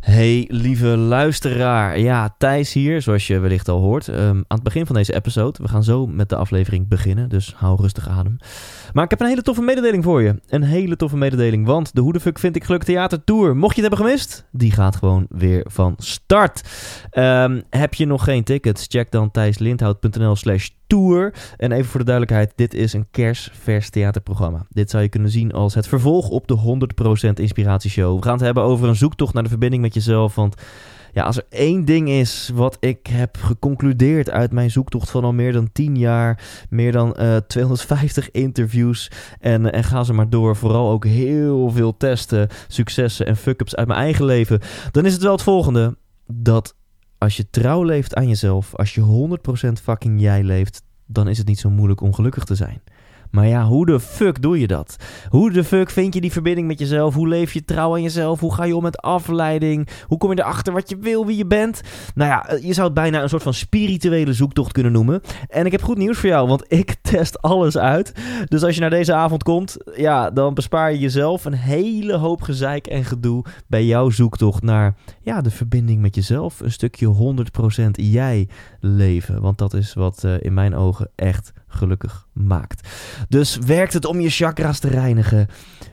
Hey, lieve luisteraar. Ja, Thijs hier, zoals je wellicht al hoort. Ehm, aan het begin van deze episode. We gaan zo met de aflevering beginnen, dus hou rustig adem. Maar ik heb een hele toffe mededeling voor je. Een hele toffe mededeling, want de Hoe de Vind Ik Geluk Theater Tour, mocht je het hebben gemist, die gaat gewoon weer van start. Ehm, heb je nog geen tickets? Check dan thijslindhout.nl slash tour. En even voor de duidelijkheid, dit is een kerstvers theaterprogramma. Dit zou je kunnen zien als het vervolg op de 100% inspiratieshow. We gaan het hebben over een zoektocht naar de verbinding met jezelf, want... Ja, als er één ding is wat ik heb geconcludeerd uit mijn zoektocht van al meer dan 10 jaar, meer dan uh, 250 interviews en, en ga ze maar door. Vooral ook heel veel testen, successen en fuck-ups uit mijn eigen leven. Dan is het wel het volgende: dat als je trouw leeft aan jezelf, als je 100% fucking jij leeft, dan is het niet zo moeilijk om gelukkig te zijn. Maar ja, hoe de fuck doe je dat? Hoe de fuck vind je die verbinding met jezelf? Hoe leef je trouw aan jezelf? Hoe ga je om met afleiding? Hoe kom je erachter wat je wil, wie je bent? Nou ja, je zou het bijna een soort van spirituele zoektocht kunnen noemen. En ik heb goed nieuws voor jou, want ik test alles uit. Dus als je naar deze avond komt, ja, dan bespaar je jezelf een hele hoop gezeik en gedoe bij jouw zoektocht naar ja, de verbinding met jezelf. Een stukje 100% jij leven. Want dat is wat uh, in mijn ogen echt gelukkig maakt. Dus werkt het om je chakra's te reinigen?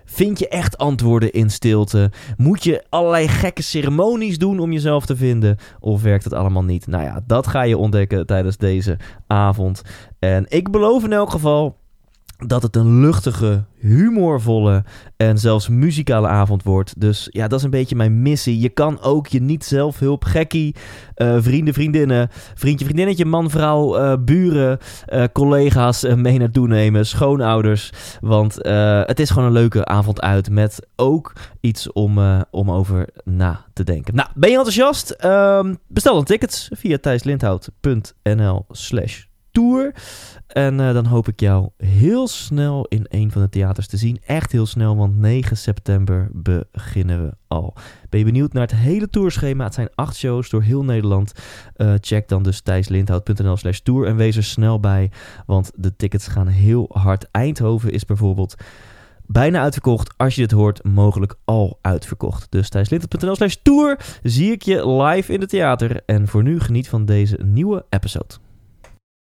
Vind je echt antwoorden in stilte? Moet je allerlei gekke ceremonies doen om jezelf te vinden? Of werkt het allemaal niet? Nou ja, dat ga je ontdekken tijdens deze avond. En ik beloof in elk geval dat het een luchtige, humorvolle en zelfs muzikale avond wordt. Dus ja, dat is een beetje mijn missie. Je kan ook je niet-zelfhulp, gekkie, uh, vrienden, vriendinnen, vriendje, vriendinnetje, man, vrouw, uh, buren, uh, collega's mee naartoe nemen, schoonouders. Want het is gewoon een leuke avond uit met ook iets om, om over na te denken. Nou, ben je enthousiast? Ehm, bestel dan tickets via thijslindhout.nl slash tour. En uh, dan hoop ik jou heel snel in een van de theaters te zien. Echt heel snel, want 9 september beginnen we al. Ben je benieuwd naar het hele tourschema? Het zijn acht shows door heel Nederland. Uh, check dan dus thijslindhout.nl slash tour en wees er snel bij, want de tickets gaan heel hard. Eindhoven is bijvoorbeeld bijna uitverkocht. Als je dit hoort, mogelijk al uitverkocht. Dus thijslindhout.nl slash tour zie ik je live in het theater. En voor nu geniet van deze nieuwe episode.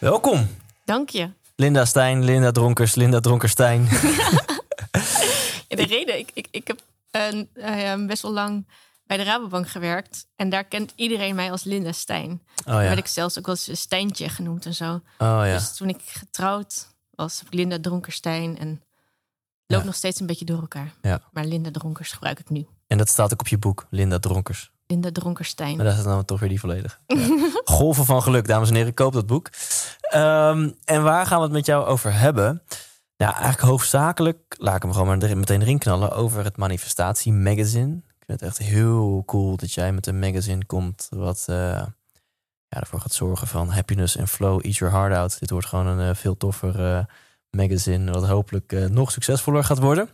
Welkom. Dank je. Linda Stijn, Linda Dronkers, Linda Dronkerstein. de reden, ik, ik, ik heb uh, best wel lang bij de Rabobank gewerkt. En daar kent iedereen mij als Linda Stijn. Oh, ja. werd ik zelfs ook wel eens Stijntje genoemd en zo. Oh, ja. Dus toen ik getrouwd was, Linda Dronkerstein. En loop nog steeds een beetje door elkaar. Ja. Maar Linda Dronkers gebruik ik nu. En dat staat ook op je boek, Linda Dronkers. Linda Dronkerstein. Maar dat is dan toch weer die volledig. Ja. Golven van geluk, dames en heren. Koop dat boek. Um, en waar gaan we het met jou over hebben? Nou, eigenlijk hoofdzakelijk, laat ik hem gewoon maar meteen erin knallen, over het Manifestatie Magazine. Ik vind het echt heel cool dat jij met een magazine komt wat uh, ja, ervoor gaat zorgen van happiness en flow, eat your heart out. Dit wordt gewoon een uh, veel toffer uh, magazine, wat hopelijk nog succesvoller gaat worden.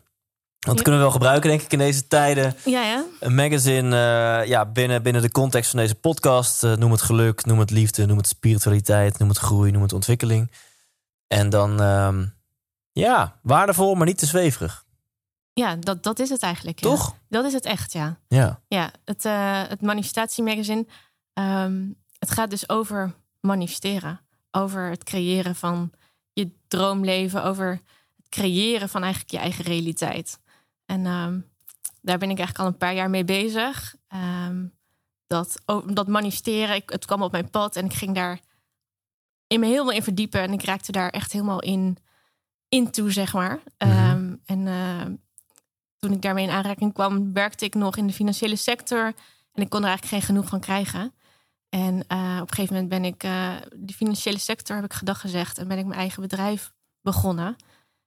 Want dat kunnen we wel gebruiken, denk ik, in deze tijden. Ja, ja. Een magazine uh, ja, binnen, binnen de context van deze podcast. Uh, noem het geluk, noem het liefde, noem het spiritualiteit, noem het groei, noem het ontwikkeling. En dan, um, ja, waardevol, maar niet te zweverig. Ja, dat, dat is het eigenlijk. Toch? Dat is het echt, ja. Ja, ja het, uh, het manifestatiemagazine. Um, het gaat dus over manifesteren. Over het creëren van je droomleven. Over het creëren van eigenlijk je eigen realiteit. En um, daar ben ik eigenlijk al een paar jaar mee bezig. Um, dat, dat manifesteren, ik, het kwam op mijn pad en ik ging daar in me helemaal in verdiepen. En ik raakte daar echt helemaal in, in toe, zeg maar. Mm -hmm. um, en uh, toen ik daarmee in aanraking kwam, werkte ik nog in de financiële sector. En ik kon er eigenlijk geen genoeg van krijgen. En uh, op een gegeven moment ben ik uh, de financiële sector, heb ik gedag gezegd. En ben ik mijn eigen bedrijf begonnen.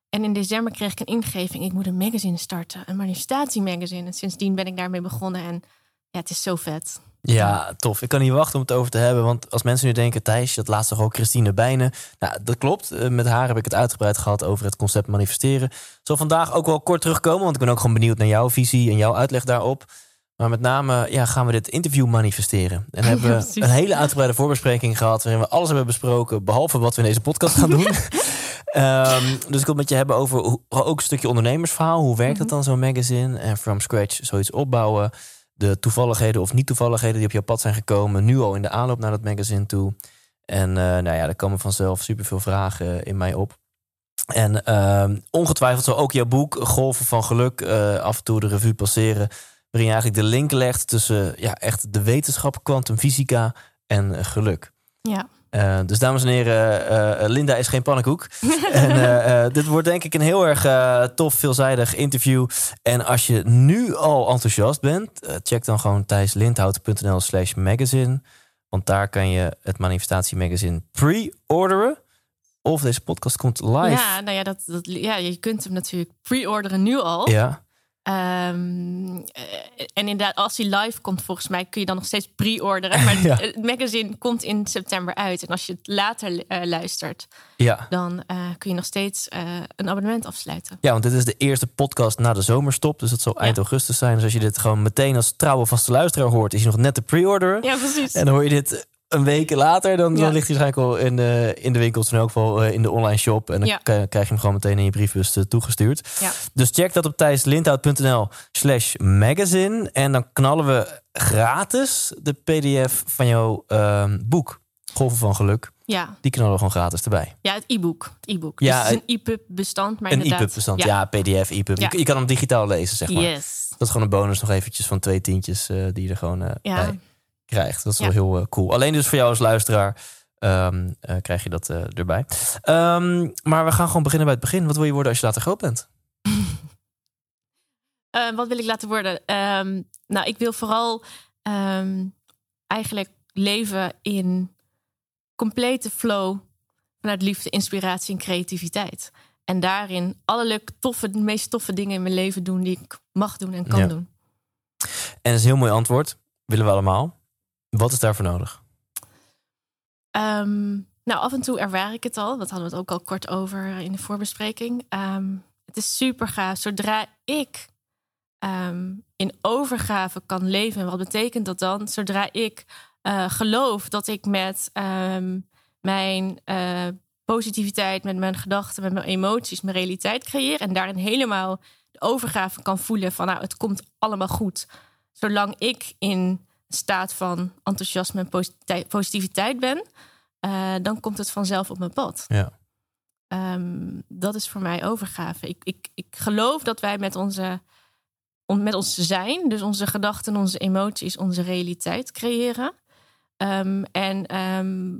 En in december kreeg ik een ingeving. Ik moet een magazine starten, een manifestatiemagazine. En sindsdien ben ik daarmee begonnen. En ja, het is zo vet. Ja, tof. Ik kan niet wachten om het over te hebben. Want als mensen nu denken, Thijs, dat laatst toch ook Christine Bijnen. Nou, dat klopt. Eh, Met haar heb ik het uitgebreid gehad over het concept manifesteren. Zal vandaag ook wel kort terugkomen, want ik ben ook gewoon benieuwd naar jouw visie en jouw uitleg daarop. Maar met name ja, gaan we dit interview manifesteren. En hebben we een hele uitgebreide voorbespreking gehad... waarin we alles hebben besproken, behalve wat we in deze podcast gaan doen. Ehm, dus ik wil het met je hebben over hoe- ook een stukje ondernemersverhaal. Hoe werkt dat dan, zo'n magazine? En from scratch zoiets opbouwen. De toevalligheden of niet-toevalligheden die op jouw pad zijn gekomen... nu al in de aanloop naar dat magazine toe. En eh, nou ja, er komen vanzelf superveel vragen in mij op. En ehm, ongetwijfeld zal ook jouw boek Golven van Geluk eh, af en toe de revue passeren. Waarin je eigenlijk de link legt tussen ja, echt de wetenschap, kwantumfysica en eh, geluk. Ja. Eh, dus dames en heren, eh, eh, Linda is geen pannenkoek. en dit wordt denk ik een heel erg tof, veelzijdig interview. En als je nu al enthousiast bent, check dan gewoon thijslindhouten.nl slash magazine. Want daar kan je het manifestatiemagazine pre-orderen. Of deze podcast komt live. Ja, nou ja, dat, dat, ja, je kunt hem natuurlijk pre-orderen nu al. Ja. Ehm, eh, en inderdaad, als hij live komt, volgens mij kun je dan nog steeds pre-orderen. Maar Ja. het magazine komt in september uit. En als je het later eh, luistert, Ja. dan eh, kun je nog steeds een abonnement afsluiten. ja, want dit is de eerste podcast na de zomerstop. Dus dat zal eind Ja. augustus zijn. Dus als je dit gewoon meteen als trouwe vaste luisteraar hoort... is je nog net te pre-orderen. Ja, precies. En dan hoor je dit een week later, dan, dan ligt hij waarschijnlijk al in de, in de winkels, in elk geval eh, in de online shop. En dan Ja. krijg je hem gewoon meteen in je briefbus eh, toegestuurd. Ja. Dus check dat op thijslindhout.nl slash magazine. En dan knallen we gratis de pdf van jouw ehm, boek, Golven van Geluk. Ja, Die knallen we gewoon gratis erbij. ja het e-book. Het e-book. Ja, dus het is een e-pub bestand, maar Een e-pub bestand. Ja, pdf, e-pub. Ja. Je, je kan hem digitaal lezen, zeg maar. Yes. Dat is gewoon een bonus nog eventjes van twee tientjes eh, die je er gewoon Ja. bij krijgt. Dat is wel heel eh, cool. Alleen dus voor jou als luisteraar ehm, eh, krijg je dat eh, erbij. Ehm, maar we gaan gewoon beginnen bij het begin. Wat wil je worden als je later groot bent? Wat wil ik laten worden? Ehm, nou, ik wil vooral eigenlijk leven in complete flow vanuit liefde, inspiratie en creativiteit. En daarin alle toffe, de meest toffe dingen in mijn leven doen die ik mag doen en kan Ja. doen. En dat is een heel mooi antwoord. Willen we allemaal. Wat is daarvoor nodig? Ehm, nou, af en toe ervaar ik het al. Dat hadden we het ook al kort over in de voorbespreking. Ehm, het is super gaaf. Zodra ik ehm, in overgave kan leven. En wat betekent dat dan? Zodra ik eh, geloof dat ik met mijn eh, positiviteit, met mijn gedachten, met mijn emoties, mijn realiteit creëer. En daarin helemaal de overgave kan voelen van nou, het komt allemaal goed. Zolang ik in staat van enthousiasme en positi- positiviteit ben, eh, dan komt het vanzelf op mijn pad. Ja. Ehm, dat is voor mij overgave. Ik, ik, ik geloof dat wij met onze om, met ons zijn, dus onze gedachten, onze emoties, onze realiteit creëren. Ehm, en ehm,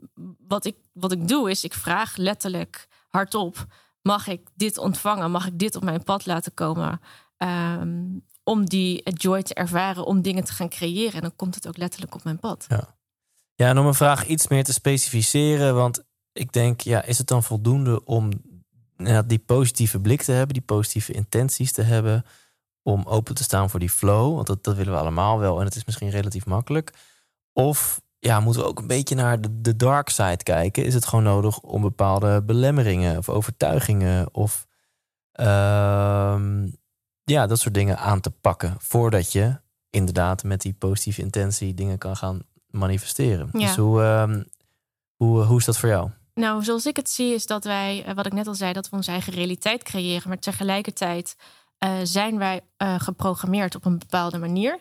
wat, ik, wat ik doe is, ik vraag letterlijk hardop: mag ik dit ontvangen? Mag ik dit op mijn pad laten komen? Om die joy te ervaren, om dingen te gaan creëren. En dan komt het ook letterlijk op mijn pad. Ja, en om een vraag iets meer te specificeren. Want ik denk, ja, is het dan voldoende om ja, die positieve blik te hebben, die positieve intenties te hebben, om open te staan voor die flow? Want dat, willen we allemaal wel en het is misschien relatief makkelijk. Of ja, moeten we ook een beetje naar de, de dark side kijken? Is het gewoon nodig om bepaalde belemmeringen of overtuigingen of ehm, ja, dat soort dingen aan te pakken voordat je inderdaad met die positieve intentie dingen kan gaan manifesteren. Ja. Dus hoe, ehm, hoe, hoe is dat voor jou? Nou, zoals ik het zie, is dat wij, eh, wat ik net al zei, dat we onze eigen realiteit creëren. Maar tegelijkertijd eh, zijn wij eh, geprogrammeerd op een bepaalde manier.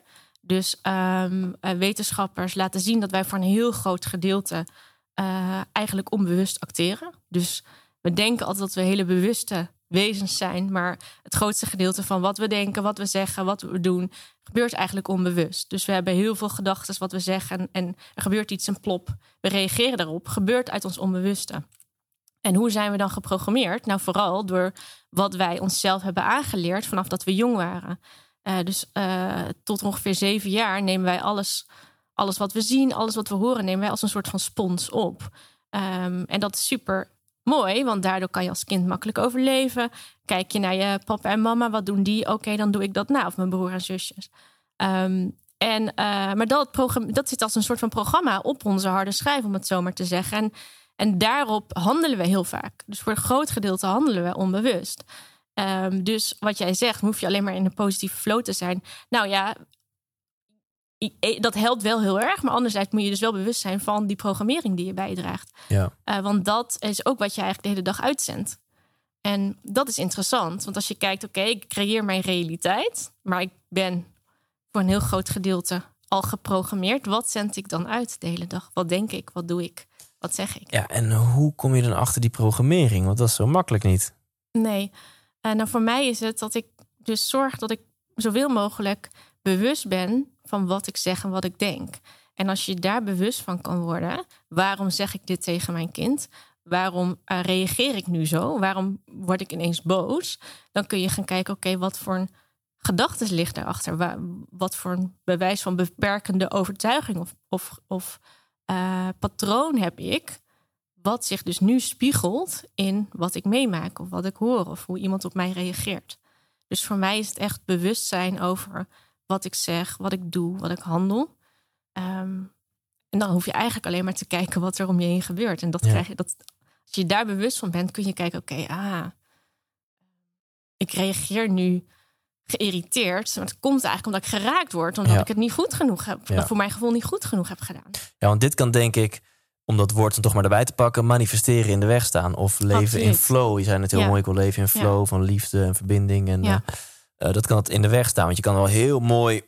Dus ehm, eh, wetenschappers laten zien dat wij voor een heel groot gedeelte eh, eigenlijk onbewust acteren. Dus we denken altijd dat we hele bewuste wezens zijn. Maar het grootste gedeelte van wat we denken, wat we zeggen, wat we doen, gebeurt eigenlijk onbewust. Dus we hebben heel veel gedachten wat we zeggen. En, en er gebeurt iets, een plop. We reageren daarop. Gebeurt uit ons onbewuste. En hoe zijn we dan geprogrammeerd? Nou, vooral door wat wij onszelf hebben aangeleerd vanaf dat we jong waren. Eh, dus eh, tot ongeveer zeven jaar nemen wij alles, alles wat we zien, alles wat we horen, nemen wij als een soort van spons op. Ehm, en dat is super mooi, want daardoor kan je als kind makkelijk overleven. Kijk je naar je papa en mama, wat doen die? Oké, dan doe ik dat na. Of mijn broer en zusjes. Ehm, en, eh, maar dat, dat zit als een soort van programma op onze harde schijf, om het zo maar te zeggen. En, en daarop handelen we heel vaak. Dus voor een groot gedeelte handelen we onbewust. Ehm, dus wat jij zegt, hoef je alleen maar in een positieve flow te zijn. Nou ja, dat helpt wel heel erg. Maar anderzijds moet je dus wel bewust zijn van die programmering die je bijdraagt. Ja. Uh, want dat is ook wat je eigenlijk de hele dag uitzendt. En dat is interessant. Want als je kijkt, oké, ik creëer mijn realiteit. Maar ik ben voor een heel groot gedeelte al geprogrammeerd. Wat zend ik dan uit de hele dag? Wat denk ik? Wat doe ik? Wat zeg ik? Ja, en hoe kom je dan achter die programmering? Want dat is zo makkelijk niet. Nee. Uh, nou, voor mij is het dat ik dus zorg dat ik zoveel mogelijk bewust ben van wat ik zeg en wat ik denk. En als je daar bewust van kan worden, waarom zeg ik dit tegen mijn kind? Waarom uh, reageer ik nu zo? Waarom word ik ineens boos? Dan kun je gaan kijken, oké, wat voor een gedachten ligt daarachter? Wat voor een bewijs van beperkende overtuiging of, of, of uh, patroon heb ik? Wat zich dus nu spiegelt in wat ik meemaak of wat ik hoor of hoe iemand op mij reageert. Dus voor mij is het echt bewustzijn over wat ik zeg, wat ik doe, wat ik handel. Ehm, en dan hoef je eigenlijk alleen maar te kijken wat er om je heen gebeurt. En dat krijg je, dat, als je daar bewust van bent, kun je kijken: oké, ah, ik reageer nu geïrriteerd. Maar het komt eigenlijk omdat ik geraakt word, omdat ik het niet goed genoeg heb, ja. voor mijn gevoel niet goed genoeg heb gedaan. Ja, want dit kan denk ik, om dat woord dan toch maar erbij te pakken, manifesteren in de weg staan of leven in flow. Je zei het heel mooi, ik wil leven in flow van liefde en verbinding en. Uh, uh, dat kan het in de weg staan. Want je kan wel heel mooi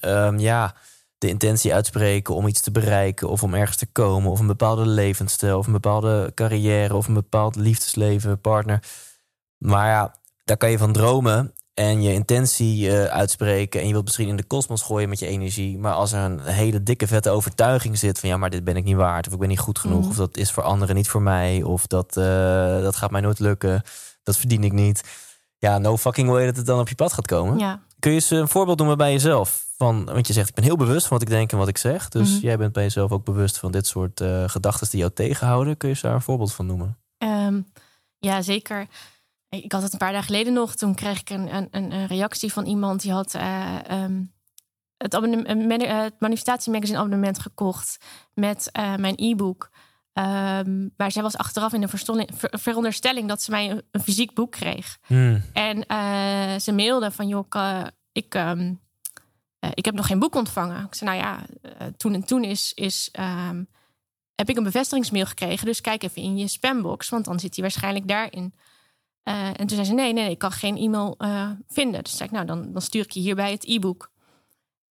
um, ja, de intentie uitspreken om iets te bereiken of om ergens te komen. Of een bepaalde levensstijl of een bepaalde carrière of een bepaald liefdesleven, partner. Maar ja, daar kan je van dromen en je intentie uh, uitspreken. En je wilt misschien in de kosmos gooien met je energie. Maar als er een hele dikke vette overtuiging zit van ja, maar dit ben ik niet waard. Of ik ben niet goed genoeg. Mm. Of dat is voor anderen niet voor mij. Of dat, uh, dat gaat mij nooit lukken. Dat verdien ik niet ja, no fucking way dat het dan op je pad gaat komen. Ja. Kun je eens een voorbeeld noemen bij jezelf? Van, want je zegt, ik ben heel bewust van wat ik denk en wat ik zeg. Dus mhm. jij bent bij jezelf ook bewust van dit soort uh, gedachten die jou tegenhouden. Kun je daar een voorbeeld van noemen? Um, ja, zeker. Ik had het een paar dagen geleden nog. Toen kreeg ik een, een, een reactie van iemand die had uh, um, het, het manifestatiemagazine abonnement gekocht met uh, mijn e-book. Um, maar zij was achteraf in de veronderstelling dat ze mij een, fysiek boek kreeg. Hmm. En uh, ze mailde van, joh, ik, um, uh, ik heb nog geen boek ontvangen. Ik zei, nou ja, toen en toen is, is um, heb ik een bevestigingsmail gekregen. Dus kijk even in je spambox, want dan zit hij waarschijnlijk daarin. en toen zei ze, nee, nee, nee ik kan geen e-mail vinden. Dus zei ik, nou, dan, dan stuur ik je hierbij het e-book.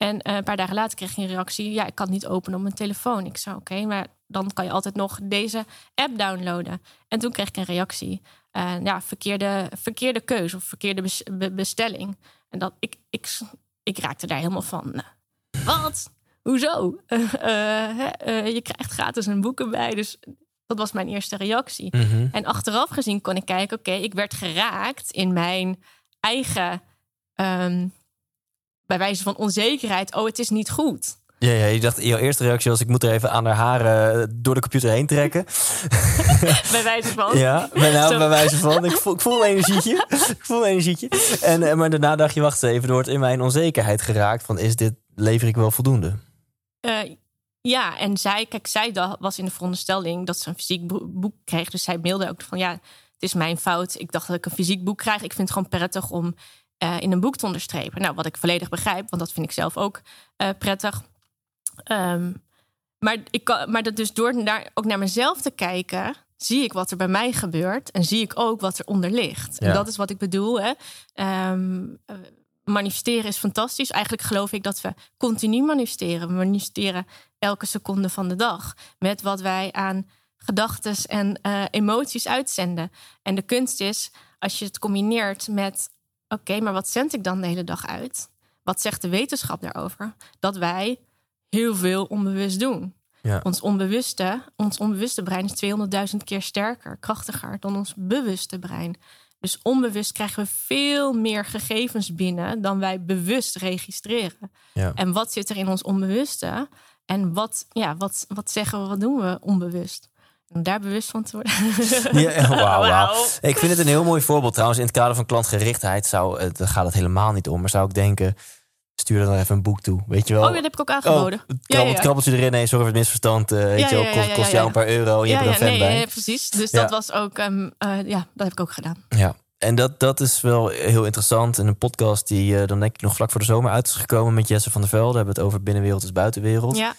En een paar dagen later kreeg ik een reactie, ja, ik kan het niet openen op mijn telefoon. Ik zei, oké, maar dan kan je altijd nog deze app downloaden. En toen kreeg ik een reactie. Uh, ja, verkeerde, verkeerde keuze of verkeerde bestelling. En dat, ik, ik, ik raakte daar helemaal van. Wat? Hoezo? Uh, je krijgt gratis een boek erbij. Dus dat was mijn eerste reactie. Mhm. En achteraf gezien kon ik kijken: oké, ik werd geraakt in mijn eigen. Um, bij wijze van onzekerheid. Oh, het is niet goed. Ja, ja, je dacht, jouw eerste reactie was: ik moet er even aan haar haren eh, door de computer heen trekken. bij wijze van. Ja, bij, nou, bij wijze van. Ik voel, ik voel een energietje. ik voel een energietje. En, eh, maar daarna dacht je: wacht even, er wordt in mijn onzekerheid geraakt. Van is dit, lever ik wel voldoende? Uh, ja, en zij, kijk, zij was in de veronderstelling dat ze een fysiek boek kreeg. Dus zij mailde ook van: ja, het is mijn fout. Ik dacht dat ik een fysiek boek krijg. Ik vind het gewoon prettig om in een boek te onderstrepen. Nou, wat ik volledig begrijp, want dat vind ik zelf ook prettig. Um, maar, ik kan, maar dat dus door naar, ook naar mezelf te kijken, zie ik wat er bij mij gebeurt en zie ik ook wat er onder ligt. En dat is wat ik bedoel. Hè. Um, manifesteren is fantastisch. Eigenlijk geloof ik dat we continu manifesteren. We manifesteren elke seconde van de dag met wat wij aan gedachten en uh, emoties uitzenden. En de kunst is, als je het combineert met: oké, maar wat zend ik dan de hele dag uit? Wat zegt de wetenschap daarover? Dat wij heel veel onbewust doen. Ja. Ons, onbewuste, ons onbewuste brein is 200.000 keer sterker, krachtiger dan ons bewuste brein. Dus onbewust krijgen we veel meer gegevens binnen dan wij bewust registreren. Ja. En wat zit er in ons onbewuste? En wat, ja, wat, wat zeggen we, wat doen we onbewust? Om daar bewust van te worden. Ja, wauw, wauw. Wauw. Ik vind het een heel mooi voorbeeld trouwens. In het kader van klantgerichtheid zou, het, daar gaat het helemaal niet om. Maar zou ik denken, stuur er dan even een boek toe. Weet je wel? Oh, ja, dat heb ik ook aangeboden. Oh, krabbelt, ja, ja. krabbeltje erin. Nee, sorry voor het misverstand. eh, weet je wel, kost, jou een paar euro. Je ja, hebt er een fan nee, bij. ja, precies. Dus dat was ook, ehm, eh, ja, dat heb ik ook gedaan. Ja, en dat, dat is wel heel interessant. En een podcast die eh, dan denk ik nog vlak voor de zomer uit is gekomen met Jesse van der Velde. We hebben het over binnenwereld is buitenwereld. Ja,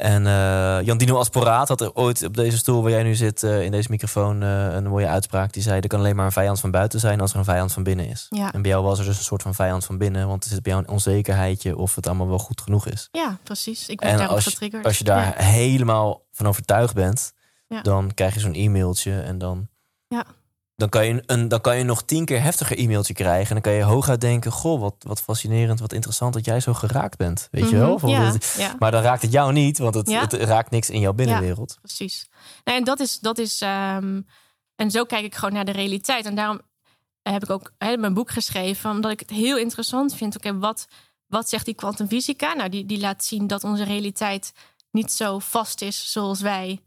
En eh Jan Dino Asporaat had er ooit op deze stoel waar jij nu zit, eh, in deze microfoon, eh, een mooie uitspraak. Die zei, er kan alleen maar een vijand van buiten zijn als er een vijand van binnen is. ja. En bij jou was er dus een soort van vijand van binnen. Want er zit bij jou een onzekerheidje of het allemaal wel goed genoeg is. ja, precies. Ik ben En daarop als getriggerd. als je daar Ja. helemaal van overtuigd bent, Ja. dan krijg je zo'n e-mailtje en dan, Ja. Dan, kan je een, dan kan je nog tien keer heftiger e-mailtje krijgen. En dan kan je hooguit denken, goh, wat, wat fascinerend, wat interessant dat jij zo geraakt bent. Weet je Mhm, wel? Van, Ja, dit- ja. Maar dan raakt het jou niet, want het, Ja. het raakt niks in jouw binnenwereld. precies. En dat is, dat is ehm, en zo kijk ik gewoon naar de realiteit. En daarom heb ik ook mijn boek geschreven, omdat ik het heel interessant vind. Oké, wat, wat zegt die kwantumfysica? Nou, die, die laat zien dat onze realiteit niet zo vast is zoals wij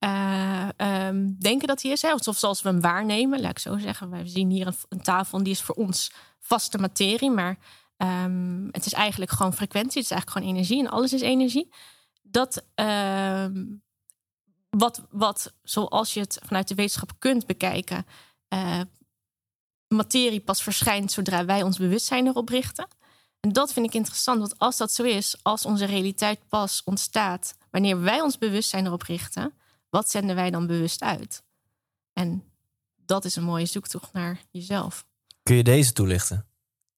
eh, ehm, denken dat die is. Hè? Of zoals we hem waarnemen, laat ik zo zeggen. We zien hier een, een tafel en die is voor ons vaste materie, maar ehm, het is eigenlijk gewoon frequentie. Het is eigenlijk gewoon energie en alles is energie. Dat ehm, wat, wat, zoals je het vanuit de wetenschap kunt bekijken, eh, materie pas verschijnt zodra wij ons bewustzijn erop richten. En dat vind ik interessant, want als dat zo is, als onze realiteit pas ontstaat wanneer wij ons bewustzijn erop richten, wat zenden wij dan bewust uit? En dat is een mooie zoektocht naar jezelf. Kun je deze toelichten?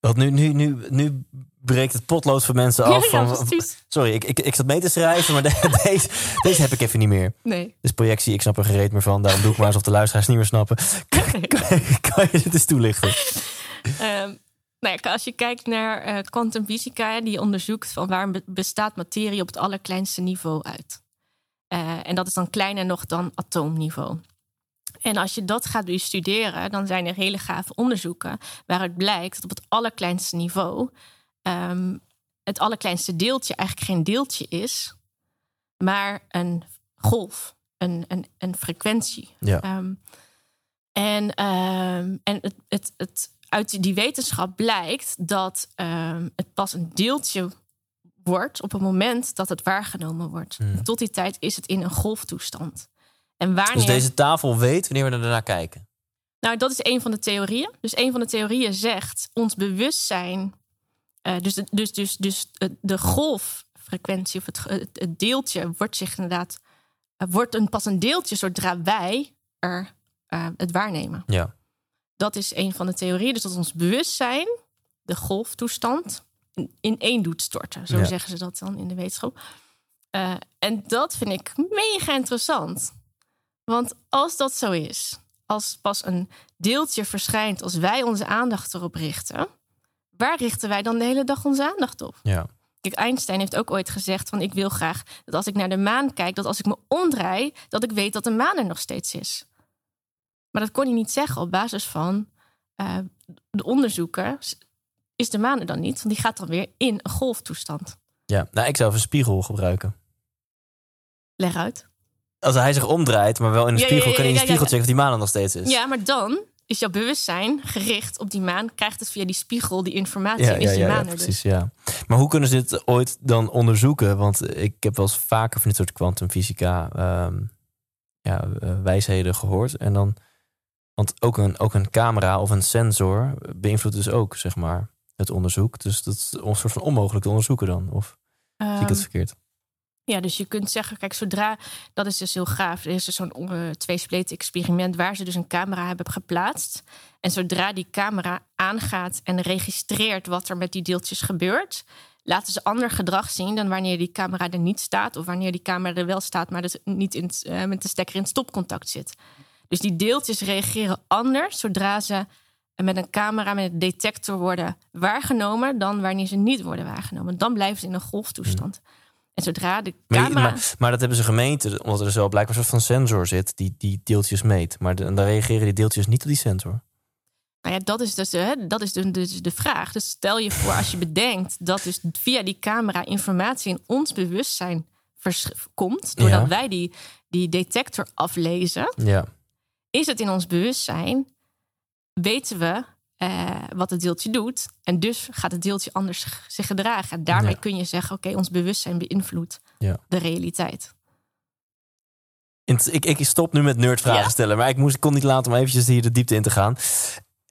Want nu, nu, nu, nu breekt het potlood voor mensen af. Ja, van, precies. sorry, ik, ik, ik zat mee te schrijven, maar de- deze, deze heb ik even niet meer. Nee. Dus projectie, ik snap er gereed meer van. Daarom doe ik maar alsof de luisteraars niet meer snappen. Kan, kan je dit eens toelichten? Ehm, nou ja, als je kijkt naar eh kwantumfysica, die onderzoekt van waar be- bestaat materie op het allerkleinste niveau uit. Eh, en dat is dan kleiner nog dan atoomniveau. En als je dat gaat bestuderen, dan zijn er hele gave onderzoeken waaruit blijkt dat op het allerkleinste niveau ehm, het allerkleinste deeltje eigenlijk geen deeltje is, maar een golf, een, een, een frequentie. Ja. Ehm, en ehm, en het, het, het, uit die wetenschap blijkt dat het pas een deeltje wordt op het moment dat het waargenomen wordt. Hmm. Tot die tijd is het in een golftoestand. En wanneer... Dus deze tafel weet wanneer we er naar kijken. Nou, dat is een van de theorieën. Dus een van de theorieën zegt ons bewustzijn. eh, dus, de- dus, dus, dus de- de golffrequentie of het, deeltje wordt zich inderdaad. eh, wordt een, pas een deeltje zodra wij er eh, het waarnemen. Ja. Dat is een van de theorieën. Dus dat ons bewustzijn, de golftoestand, in, één doet storten. Zo Ja. zeggen ze dat dan in de wetenschap. Eh, en dat vind ik mega interessant. Want als dat zo is, als pas een deeltje verschijnt als wij onze aandacht erop richten, waar richten wij dan de hele dag onze aandacht op? Ja. Kijk, Einstein heeft ook ooit gezegd van ik wil graag dat als ik naar de maan kijk, dat als ik me omdraai, dat ik weet dat de maan er nog steeds is. Maar dat kon hij niet zeggen op basis van eh, de onderzoeken. Is de maan er dan niet? Want die gaat dan weer in een golftoestand. ja. Nou, ik zou even een spiegel gebruiken. Leg uit. Als hij zich omdraait, maar wel in de Ja, ja, spiegel, ja, kan je in de spiegel checken of die maan er nog steeds is. Ja, maar dan is jouw bewustzijn gericht op die maan. Krijgt het via die spiegel die informatie en is ja, die maan er dus. precies, ja. Maar hoe kunnen ze dit ooit dan onderzoeken? Want ik heb wel eens vaker van dit soort kwantumfysica ehm, ja, eh, wijsheden gehoord. En dan, want ook een, ook een camera of een sensor beïnvloedt dus ook, zeg maar, het onderzoek. Dus dat is een soort van onmogelijk te onderzoeken dan. Of zie ik het Ehm, verkeerd? Ja, dus je kunt zeggen, kijk, zodra, dat is dus heel gaaf. Er is dus zo'n uh, tweespleten experiment waar ze dus een camera hebben geplaatst. En zodra die camera aangaat en registreert wat er met die deeltjes gebeurt, laten ze ander gedrag zien dan wanneer die camera er niet staat. Of wanneer die camera er wel staat, maar dus niet in eh, met de stekker in stopcontact zit. Dus die deeltjes reageren anders zodra ze met een camera, met een detector worden waargenomen, dan wanneer ze niet worden waargenomen. Dan blijven ze in een golftoestand. En zodra de camera... maar, maar dat hebben ze gemeten, omdat er dus wel blijkbaar een soort van sensor zit die die deeltjes meet. Maar de- en dan reageren die deeltjes niet op die sensor. Nou ja, dat is dus, hè, dat is de, dus de vraag. Dus stel je voor als je bedenkt dat dus via die camera informatie in ons bewustzijn komt, doordat Ja. wij die, die detector aflezen, Ja. is het in ons bewustzijn, weten we eh, wat het deeltje doet. En dus gaat het deeltje anders zich gedragen. En daarmee Ja. kun je zeggen, oké, ons bewustzijn beïnvloedt Ja. de realiteit. Ik, ik stop nu met nerdvragen Ja. stellen, maar ik, moest, ik kon niet laten om eventjes hier de diepte in te gaan.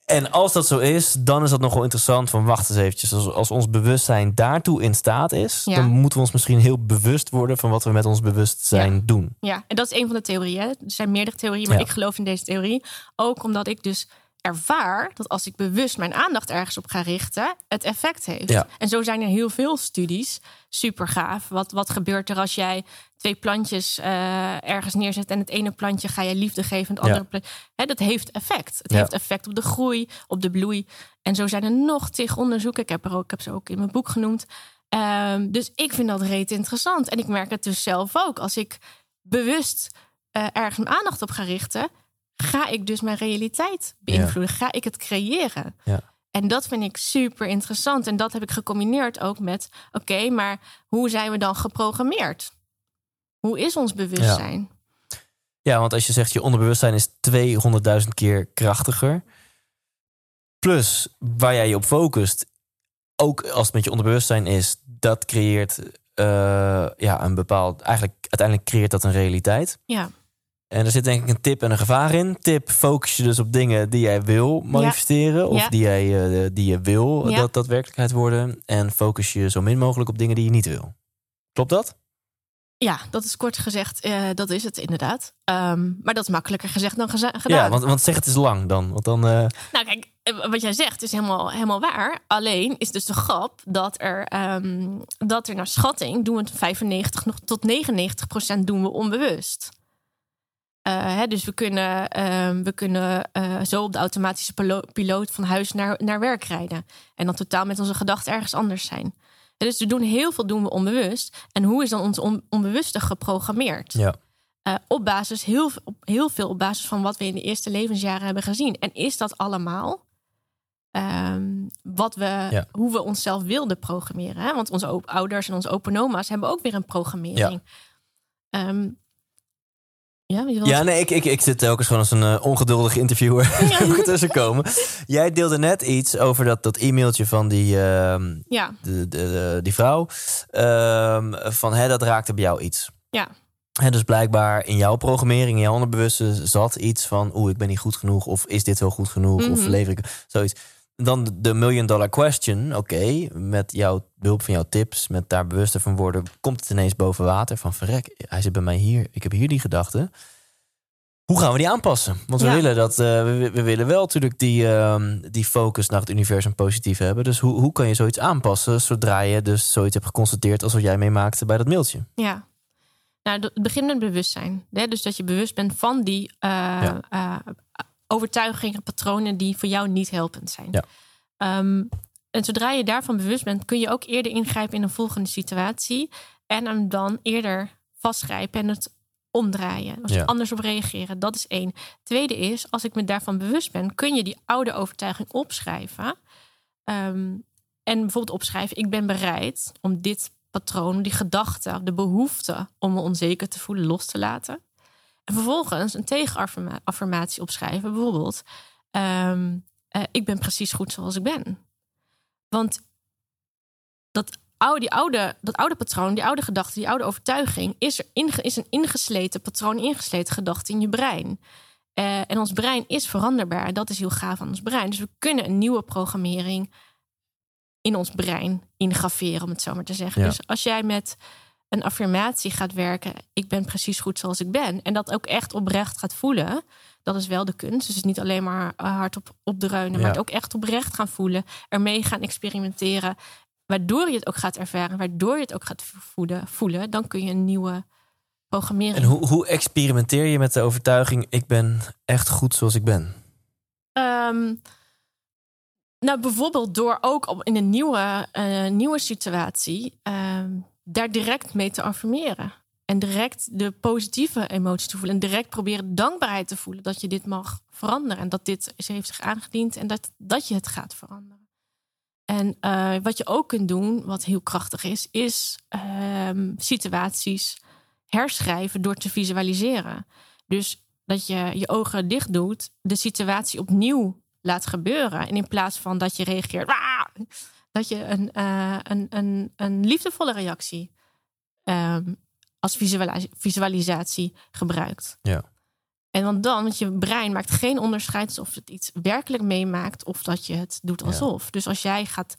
En als dat zo is, dan is dat nog wel interessant van wacht eens eventjes. Als, als ons bewustzijn daartoe in staat is, Ja. dan moeten we ons misschien heel bewust worden van wat we met ons bewustzijn Ja. doen. Ja, en dat is een van de theorieën. Er zijn meerdere theorieën, maar Ja. ik geloof in deze theorie. Ook omdat ik dus ervaar dat als ik bewust mijn aandacht ergens op ga richten, het effect heeft. Ja. En zo zijn er heel veel studies. Super gaaf. Wat, wat gebeurt er als jij twee plantjes eh, ergens neerzet en het ene plantje ga je liefde geven en het Ja. andere plantje. Dat heeft effect. Het Ja. heeft effect op de groei, op de bloei. En zo zijn er nog tig onderzoeken. Ik heb, er ook, ik heb ze ook in mijn boek genoemd. Ehm, dus ik vind dat reet interessant. En ik merk het dus zelf ook. Als ik bewust eh, ergens mijn aandacht op ga richten, ga ik dus mijn realiteit beïnvloeden. Ga ik het creëren. Ja. En dat vind ik super interessant. En dat heb ik gecombineerd ook met: oké, maar hoe zijn we dan geprogrammeerd? Hoe is ons bewustzijn? Ja, want als je zegt je onderbewustzijn is 200.000 keer krachtiger. Plus waar jij je op focust, ook als het met je onderbewustzijn is, dat creëert eh, ja, een bepaald. Eigenlijk, uiteindelijk creëert dat een realiteit. Ja. En er zit denk ik een tip en een gevaar in. Tip, focus je dus op dingen die jij wil manifesteren. Of Ja. die, jij, eh, die je wil Ja. dat dat werkelijkheid worden. En focus je zo min mogelijk op dingen die je niet wil. Klopt dat? Ja, dat is kort gezegd, eh, dat is het inderdaad. Ehm, maar dat is makkelijker gezegd dan geza- gedaan. Ja, want, want zeg het is lang dan. Want dan eh, Nou, kijk, wat jij zegt is helemaal, helemaal waar. Alleen is dus de grap dat er, ehm, dat er naar schatting doen we het 95 nog tot 99 procent doen we onbewust. Eh, hè, dus we kunnen, ehm, we kunnen eh, zo op de automatische pilo- piloot van huis naar, naar werk rijden. En dan totaal met onze gedachten ergens anders zijn. En dus we doen heel veel doen we onbewust. En hoe is dan ons on- onbewuste geprogrammeerd? ja. Eh, op basis, heel, op, heel veel op basis van wat we in de eerste levensjaren hebben gezien. En is dat allemaal ehm, wat we, Ja. hoe we onszelf wilden programmeren? Hè? Want onze ouders en onze opa en oma's hebben ook weer een programmering. Ehm, ja, Ja, nee, ik, ik, ik zit telkens gewoon als een eh, ongeduldige interviewer Ja. tussenkomen. Jij deelde net iets over dat, dat e-mailtje van die, ehm, ja, de, de, de- die vrouw. ehm, van hè, dat raakte bij jou iets. ja, Hè, dus blijkbaar in jouw programmering, in jouw onderbewuste zat iets van... oeh, ik ben niet goed genoeg, of is dit wel goed genoeg, of Mhm. lever ik zoiets. Dan de- million dollar question, oké, met jouw behulp van jouw tips, met daar bewuster van worden, komt het ineens boven water van verrek, hij zit bij mij hier, ik heb hier die gedachte. Hoe gaan we die aanpassen? Want we Ja. willen dat, eh, we, we willen wel natuurlijk die, ehm, die focus naar het universum positief hebben. Dus hoe, hoe kan je zoiets aanpassen zodra je dus zoiets hebt geconstateerd als wat jij meemaakte bij dat mailtje? ja. Nou, het begint met bewustzijn. Hè? Dus dat je bewust bent van die eh, Ja. Overtuigingen, patronen die voor jou niet helpend zijn. Ja. Ehm, en zodra je daarvan bewust bent, kun je ook eerder ingrijpen in een volgende situatie. En hem dan eerder vastgrijpen en het omdraaien. Dus Ja. anders op reageren. Dat is één. Tweede is, als ik me daarvan bewust ben, kun je die oude overtuiging opschrijven. Ehm, en bijvoorbeeld opschrijven: ik ben bereid om dit patroon, die gedachte, de behoefte om me onzeker te voelen, los te laten. En vervolgens een tegenaffirmatie opschrijven, bijvoorbeeld: ehm, eh, ik ben precies goed zoals ik ben. Want dat oude, die oude, dat oude patroon, die oude gedachte, die oude overtuiging, is, er inge, is een ingesleten patroon, ingesleten gedachte in je brein. Eh, en ons brein is veranderbaar. Dat is heel gaaf aan ons brein. Dus we kunnen een nieuwe programmering in ons brein ingraveren, om het zo maar te zeggen. Ja. Dus als jij met een affirmatie gaat werken, ik ben precies goed zoals ik ben, en dat ook echt oprecht gaat voelen, dat is wel de kunst. Dus niet alleen maar eh, hardop opdreunen, Ja. maar het ook echt oprecht gaan voelen, ermee gaan experimenteren, waardoor je het ook gaat ervaren, waardoor je het ook gaat voelen, voelen dan kun je een nieuwe programmering. En hoe, hoe experimenteer je met de overtuiging: ik ben echt goed zoals ik ben? Ehm, nou, bijvoorbeeld door ook in een nieuwe, eh, nieuwe situatie ehm, daar direct mee te affirmeren. En direct de positieve emoties te voelen. En direct proberen dankbaarheid te voelen dat je dit mag veranderen. En dat dit is- heeft zich aangediend en dat, dat je het gaat veranderen. En eh, wat je ook kunt doen, wat heel krachtig is, is ehm, situaties herschrijven door te visualiseren. Dus dat je je ogen dicht doet, de situatie opnieuw laat gebeuren. En in plaats van dat je reageert! Dat je een, eh, een, een, een liefdevolle reactie ehm, als visualis- visualisatie gebruikt. Ja. En want dan, want je brein maakt geen onderscheid of het iets werkelijk meemaakt of dat je het doet alsof. Dus als jij gaat,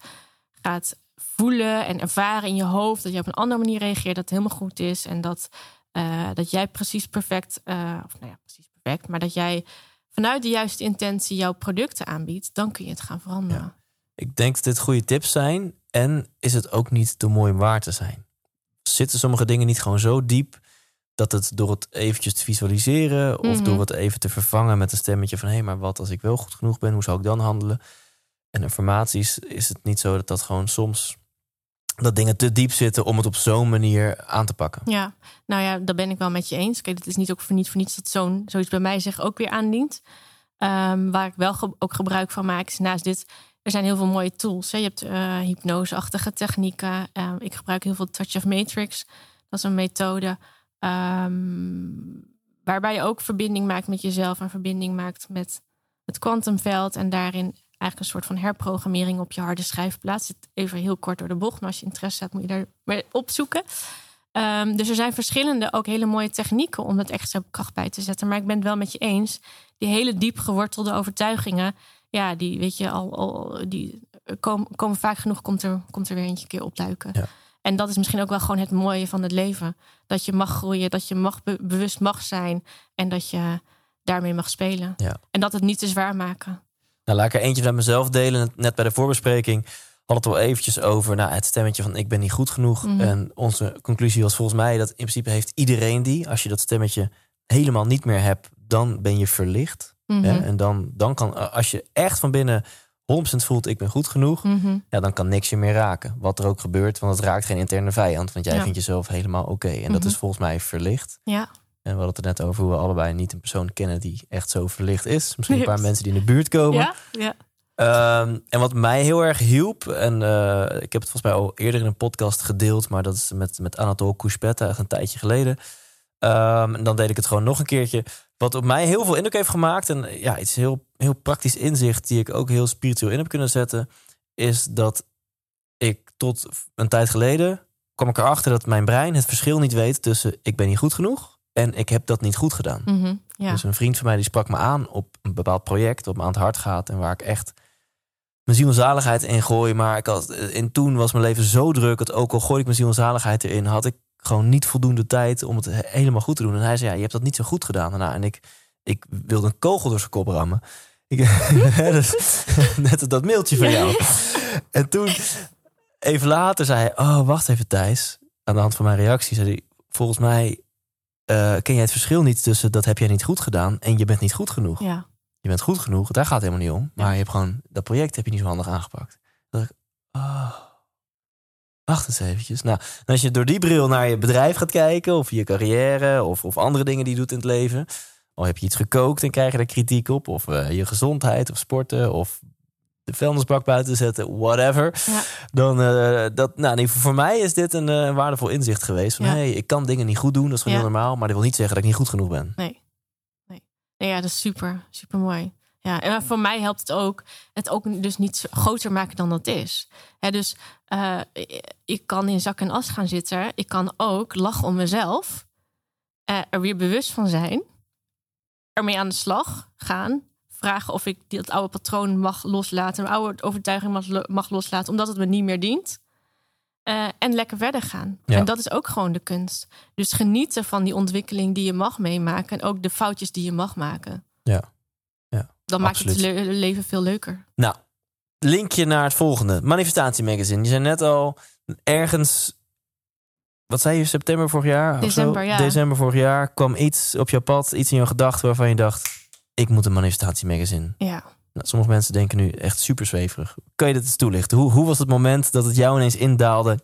gaat voelen en ervaren in je hoofd dat je op een andere manier reageert, dat het helemaal goed is en dat, eh, dat jij precies perfect, eh, of nou ja, precies perfect, maar dat jij vanuit de juiste intentie jouw producten aanbiedt, dan kun je het gaan veranderen. Ik denk dat dit goede tips zijn. En is het ook niet te mooi om waar te zijn? Zitten sommige dingen niet gewoon zo diep dat het door het eventjes te visualiseren of Mhm. door het even te vervangen met een stemmetje van hé, maar wat als ik wel goed genoeg ben, hoe zou ik dan handelen? En informaties is het niet zo dat dat gewoon soms dat dingen te diep zitten om het op zo'n manier aan te pakken. Ja, nou ja, daar ben ik wel met je eens. Kijk, het is niet ook voor niet voor niets dat zo'n zoiets bij mij zich ook weer aandient. Ehm, waar ik wel ge- ook gebruik van maak, is naast dit, er zijn heel veel mooie tools. Hè. Je hebt eh hypnoseachtige technieken. Ehm, ik gebruik heel veel Touch of Matrix. Dat is een methode ehm, waarbij je ook verbinding maakt met jezelf en verbinding maakt met het kwantumveld en daarin eigenlijk een soort van herprogrammering op je harde schijf plaatst. Even heel kort door de bocht, maar als je interesse hebt, moet je daar opzoeken. Ehm, dus er zijn verschillende, ook hele mooie technieken om het extra kracht bij te zetten. Maar ik ben het wel met je eens. Die hele diep gewortelde overtuigingen, ja, die weet je al, al die komen, komen vaak genoeg, komt er, komt er weer eentje keer opduiken. Ja. En dat is misschien ook wel gewoon het mooie van het leven. Dat je mag groeien, dat je mag be- bewust mag zijn en dat je daarmee mag spelen. Ja. En dat het niet te zwaar maken. Nou, laat ik er eentje met mezelf delen. Net bij de voorbespreking had het al eventjes over nou, het stemmetje van ik ben niet goed genoeg. Mhm. En onze conclusie was volgens mij dat in principe heeft iedereen die. Als je dat stemmetje helemaal niet meer hebt, dan ben je verlicht. Mhm. En dan, dan kan, als je echt van binnen 100% voelt ik ben goed genoeg, Mhm. ja, dan kan niks je meer raken. Wat er ook gebeurt, want het raakt geen interne vijand. Want jij Ja. vindt jezelf helemaal oké. En dat Mhm. is volgens mij verlicht. Ja, En we hadden het er net over hoe we allebei niet een persoon kennen die echt zo verlicht is. Misschien een paar Yes. mensen die in de buurt komen. ja, ja. Ehm, en wat mij heel erg hielp, en eh, ik heb het volgens mij al eerder in een podcast gedeeld, maar dat is met, met Kouspetta, echt een tijdje geleden. Ehm, en dan deed ik het gewoon nog een keertje. Wat op mij heel veel indruk heeft gemaakt, en eh, ja, iets heel, heel praktisch inzicht, die ik ook heel spiritueel in heb kunnen zetten, is dat ik tot een tijd geleden kwam ik erachter dat mijn brein het verschil niet weet tussen ik ben niet goed genoeg en ik heb dat niet goed gedaan. Mhm. ja. Dus een vriend van mij die sprak me aan op een bepaald project wat me aan het hart gaat en waar ik echt mijn ziel en zaligheid in gooi. Maar ik had, in toen was mijn leven zo druk dat ook al gooide ik mijn ziel en zaligheid erin, had ik gewoon niet voldoende tijd om het he- helemaal goed te doen. En hij zei, ja, je hebt dat niet zo goed gedaan. En ik, ik wilde een kogel door zijn kop rammen. Ik, dus, net dat mailtje van jou. En toen, even later, zei hij, oh, wacht even Thijs. Aan de hand van mijn reactie zei hij, volgens mij eh, ken jij het verschil niet tussen dat heb jij niet goed gedaan en je bent niet goed genoeg. ja. Je bent goed genoeg, daar gaat het helemaal niet om. Maar je hebt gewoon, dat project heb je niet zo handig aangepakt. Ik, oh, wacht eens eventjes. Nou, als je door die bril naar je bedrijf gaat kijken, of je carrière, of, of andere dingen die je doet in het leven. Of heb je iets gekookt en krijg je daar kritiek op. Of eh, je gezondheid, of sporten, of de vuilnisbak buiten zetten, whatever. Ja. Dan, eh, dat, nou, nee, voor mij is dit een eh, waardevol inzicht geweest. Van, Ja. hey, ik kan dingen niet goed doen, dat is gewoon Ja. heel normaal. Maar dat wil niet zeggen dat ik niet goed genoeg ben. Nee. nee. Nee, ja, dat is super, super mooi. Ja, en voor mij helpt het ook het ook dus niet groter maken dan dat is. Dus eh, ik kan in zak en as gaan zitten. Ik kan ook lachen om mezelf. eh, er weer bewust van zijn. Ermee aan de slag gaan. Vragen of ik dat oude patroon mag loslaten. Een oude overtuiging mag, lo- mag loslaten. Omdat het me niet meer dient. Eh, en lekker verder gaan. Ja. En dat is ook gewoon de kunst. Dus genieten van die ontwikkeling die je mag meemaken. En ook de foutjes die je mag maken. Ja. Dan maakt het absoluut. le- leven veel leuker. Nou, linkje naar het volgende. Manifestatie Magazine. Je zei net al ergens... Wat zei je, september vorig jaar? December, ja. December vorig jaar kwam iets op je pad, iets in je gedachten waarvan je dacht... ik moet een Manifestatie Magazine. Ja. Nou, sommige mensen denken nu echt super zweverig. Kun je dit eens toelichten? Hoe, hoe was het moment dat het jou ineens indaalde?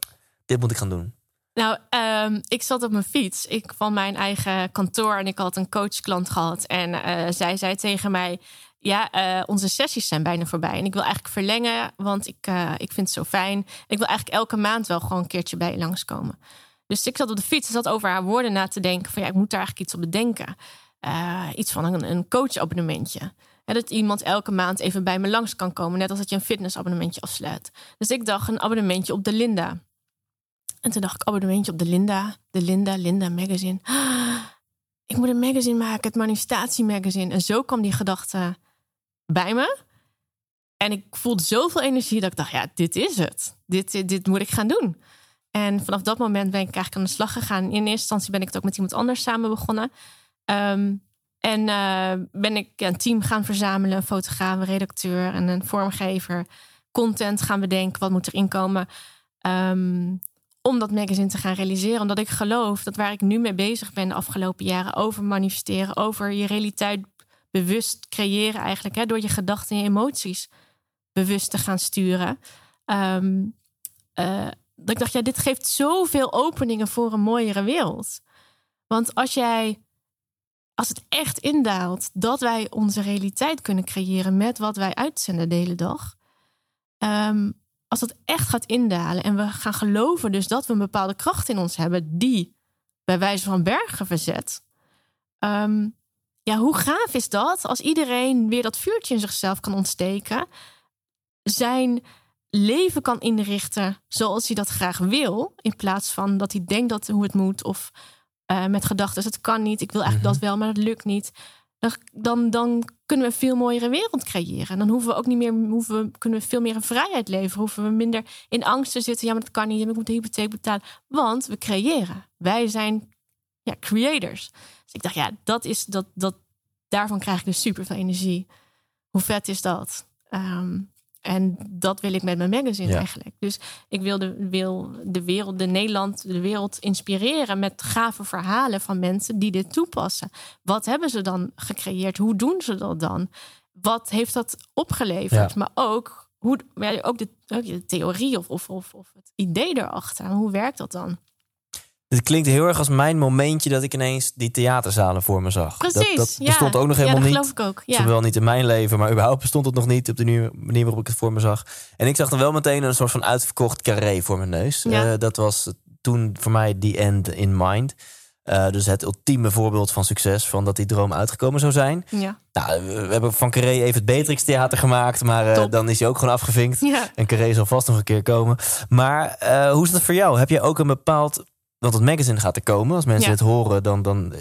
Dit moet ik gaan doen. Nou, ehm, ik zat op mijn fiets. Ik van mijn eigen kantoor en ik had een coachklant gehad. En eh, zij zei tegen mij: ja, eh, onze sessies zijn bijna voorbij. En ik wil eigenlijk verlengen, want ik, eh, ik vind het zo fijn. Ik wil eigenlijk elke maand wel gewoon een keertje bij je langskomen. Dus ik zat op de fiets en zat over haar woorden na te denken. Van ja, ik moet daar eigenlijk iets op bedenken. Eh, iets van een, een coachabonnementje. En dat iemand elke maand even bij me langs kan komen. Net als dat je een fitnessabonnementje afsluit. Dus ik dacht een abonnementje op de Linda. En toen dacht ik abonnementje op de Linda. De Linda, Linda Magazine. ik moet een magazine maken, het manifestatie magazine. En zo kwam die gedachte bij me. En ik voelde zoveel energie dat ik dacht, ja, dit is het. Dit, dit, moet ik gaan doen. En vanaf dat moment ben ik eigenlijk aan de slag gegaan. In eerste instantie ben ik het ook met iemand anders samen begonnen. Ehm, en uh, ben ik een team gaan verzamelen, een fotograaf, een redacteur en een vormgever. Content gaan bedenken, wat moet erin komen. Um, om dat magazine te gaan realiseren. Omdat ik geloof dat waar ik nu mee bezig ben de afgelopen jaren over manifesteren, over je realiteit bewust creëren eigenlijk, hè, door je gedachten en je emoties bewust te gaan sturen. Um, uh, dat ik dacht, ja, dit geeft zoveel openingen voor een mooiere wereld. Want als jij, als het echt indaalt dat wij onze realiteit kunnen creëren met wat wij uitzenden de hele dag. Um, als dat echt gaat indalen en we gaan geloven dus dat we een bepaalde kracht in ons hebben die bij wijze van bergen verzet. Um, ja, hoe gaaf is dat als iedereen weer dat vuurtje in zichzelf kan ontsteken, zijn leven kan inrichten zoals hij dat graag wil, in plaats van dat hij denkt dat hoe het moet of uh, met gedachten het kan niet, ik wil eigenlijk Mhm. dat wel, maar dat lukt niet. Dan, dan, kunnen we een veel mooiere wereld creëren. En dan hoeven we ook niet meer, hoeven we, kunnen we veel meer in vrijheid leven. Hoeven we minder in angst te zitten. Ja, maar dat kan niet. Ik moet de hypotheek betalen. Want we creëren. Wij zijn ja, creators. Dus ik dacht, ja, dat is dat, dat, daarvan krijg ik dus super veel energie. Hoe vet is dat? Ehm, en dat wil ik met mijn magazine Ja. eigenlijk. Dus ik wil de, wil de wereld, de Nederland, de wereld inspireren met gave verhalen van mensen die dit toepassen. Wat hebben ze dan gecreëerd? Hoe doen ze dat dan? Wat heeft dat opgeleverd? Ja. Maar ook, hoe, ja, ook, de, ook de theorie of, of, of, of het idee erachter. Hoe werkt dat dan? Dit klinkt heel erg als mijn momentje dat ik ineens die theaterzalen voor me zag. Precies. Dat, dat ja. bestond ook nog ja, helemaal dat niet. geloof ik ook. Ja. Zowel niet in mijn leven, maar überhaupt bestond het nog niet op de manier waarop ik het voor me zag. En ik zag dan wel meteen een soort van uitverkocht carré voor mijn neus. Ja. Eh, dat was toen voor mij the end in mind. Eh, dus het ultieme voorbeeld van succes, van dat die droom uitgekomen zou zijn. Ja. Nou, we hebben van Carré even het Beatrix Theater gemaakt, maar eh, dan is hij ook gewoon afgevinkt. Ja. En Carré zal vast nog een keer komen. Maar hoe is dat voor jou? Heb je ook een bepaald... Want het magazine gaat er komen. Als mensen Ja. het horen, dan, dan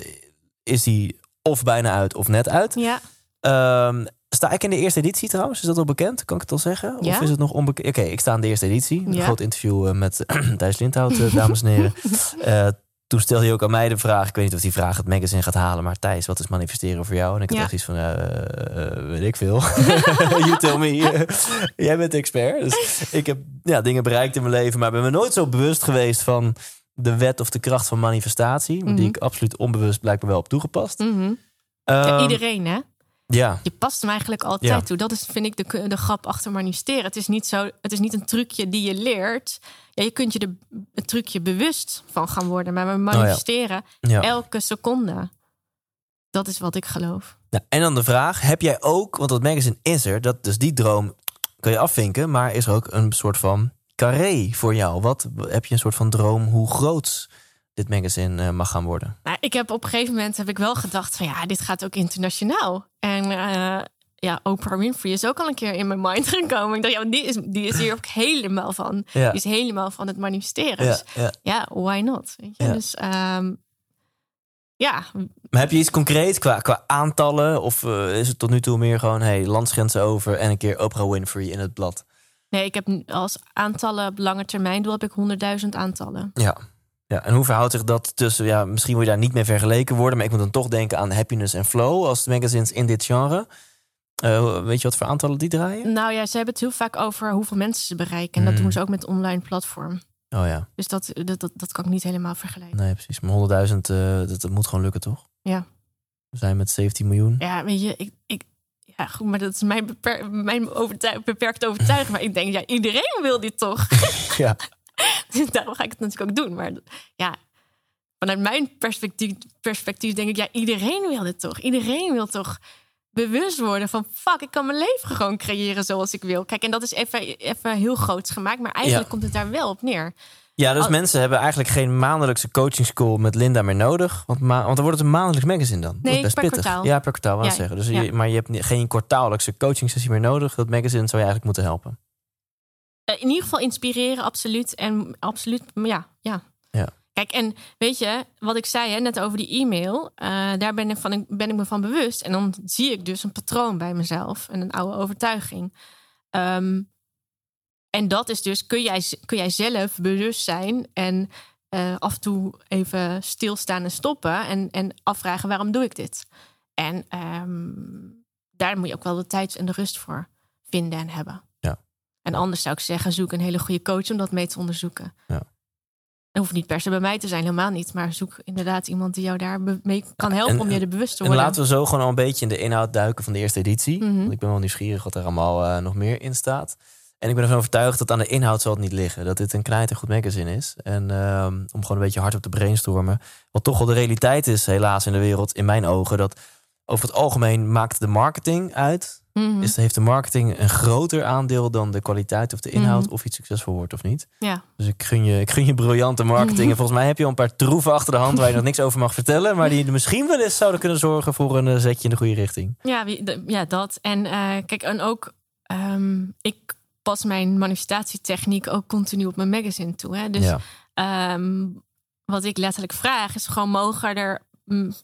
is die of bijna uit of net uit. ja. Ehm, sta ik in de eerste editie trouwens? Is dat al bekend? Kan ik het al zeggen? Of is het nog onbekend? Oké, ik sta in de eerste editie. Een Ja. groot interview eh, met Thijs Lindhout, eh, dames en heren. Eh, toen stelde hij ook aan mij de vraag. Ik weet niet of die vraag het magazine gaat halen. Maar Thijs, wat is manifesteren voor jou? En ik had Ja. echt iets van, eh, eh, weet ik veel. you tell me. Jij bent de expert. Dus ik heb ja, dingen bereikt in mijn leven. Maar ben me nooit zo bewust geweest van de wet of de kracht van manifestatie. Die Mhm. ik absoluut onbewust blijkbaar wel heb toegepast. Mhm. Ja, Ehm, iedereen, hè? Ja, Je past hem eigenlijk altijd Ja. toe. Dat is, vind ik, de, de grap achter manifesteren. Het is, niet zo, het is niet een trucje die je leert. Ja, je kunt je er het trucje bewust van gaan worden. Maar we manifesteren ja. elke seconde. Dat is wat ik geloof. Nou, en dan de vraag, heb jij ook, want dat magazine is er, dat, dus die droom kan je afvinken, maar is er ook een soort van carré voor jou? Wat heb je een soort van droom hoe groot dit magazine eh, mag gaan worden? Nou, ik heb op een gegeven moment heb ik wel gedacht van ja, dit gaat ook internationaal. En eh, ja, Oprah Winfrey is ook al een keer in mijn mind gekomen. Ik dacht, ja, die is, die is hier ook helemaal van. Ja, Die is helemaal van het manifesteren. ja, Dus ja. ja, why not? Weet je? Dus ehm, ja, Maar heb je iets concreets qua, qua aantallen? Of eh, is het tot nu toe meer gewoon, hey, landsgrenzen over en een keer Oprah Winfrey in het blad? Nee, ik heb als aantallen op lange termijn doel heb ik 100.000 aantallen. Ja. ja. En hoe verhoudt zich dat tussen, ja, misschien wil je daar niet mee vergeleken worden, maar ik moet dan toch denken aan Happiness en Flow als magazines in dit genre. Eh, weet je wat voor aantallen die draaien? Nou ja, ze hebben het heel vaak over hoeveel mensen ze bereiken. En dat Mm. doen ze ook met online platform. Oh ja. Dus dat, dat, dat, dat kan ik niet helemaal vergelijken. Nee, precies. Maar 100.000, eh, dat, dat moet gewoon lukken, toch? Ja. We zijn met 17 miljoen. Ja, weet je, ik, ik, ja, goed, maar dat is mijn, beper, mijn overtuig, beperkte overtuiging. Maar ik denk, ja, iedereen wil dit toch? Ja. Dus Daarom ga ik het natuurlijk ook doen. Maar ja, vanuit mijn perspectief, perspectief denk ik, ja, iedereen wil dit toch? Iedereen wil toch bewust worden van fuck, ik kan mijn leven gewoon creëren zoals ik wil. Kijk, en dat is even, even heel groots gemaakt, maar eigenlijk Ja. komt het daar wel op neer. Ja, dus Al- mensen hebben eigenlijk geen maandelijkse coaching school met Linda meer nodig. Want, ma want dan wordt het een maandelijks magazine dan. Dat is Nee, best per pittig. kwartaal. Ja, per kwartaal, Ja, zeggen. Dus ja. je, maar je hebt geen kwartaallijkse coaching sessie meer nodig. Dat magazine zou je eigenlijk moeten helpen. Eh, in ieder geval inspireren, absoluut. En absoluut, ja, ja. Ja. Kijk, en weet je, wat ik zei hè, net over die e-mail, eh, daar ben ik, van, ben ik me van bewust. En dan zie ik dus een patroon bij mezelf en een oude overtuiging. Ehm, en dat is dus, kun jij, kun jij zelf bewust zijn en eh, af en toe even stilstaan en stoppen en, en afvragen waarom doe ik dit? En ehm, daar moet je ook wel de tijd en de rust voor vinden en hebben. Ja. En anders zou ik zeggen, zoek een hele goede coach om dat mee te onderzoeken. Ja. Het hoeft niet per se bij mij te zijn, helemaal niet. Maar zoek inderdaad iemand die jou daar mee kan helpen En- om je er bewust te En worden. laten we zo gewoon al een beetje in de inhoud duiken van de eerste editie. Mhm. Want ik ben wel nieuwsgierig wat er allemaal eh, nog meer in staat. En ik ben ervan overtuigd dat aan de inhoud zal het niet liggen. Dat dit een knijtergoed magazine is. En ehm, om gewoon een beetje hard op te brainstormen. Wat toch wel de realiteit is helaas in de wereld, in mijn ogen. Dat over het algemeen maakt de marketing uit. Mhm. Is, heeft de marketing een groter aandeel dan de kwaliteit of de inhoud Mhm. of iets succesvol wordt of niet. Ja. Dus ik gun je, ik gun je briljante marketing. En volgens mij heb je al een paar troeven achter de hand waar je nog niks over mag vertellen. Maar die misschien wel eens zouden kunnen zorgen voor een eh, zetje in de goede richting. Ja, ja, dat. En eh, kijk, en ook, ehm, ik pas mijn manifestatietechniek ook continu op mijn magazine toe. Hè? Dus ja. ehm, wat ik letterlijk vraag is gewoon, mogen er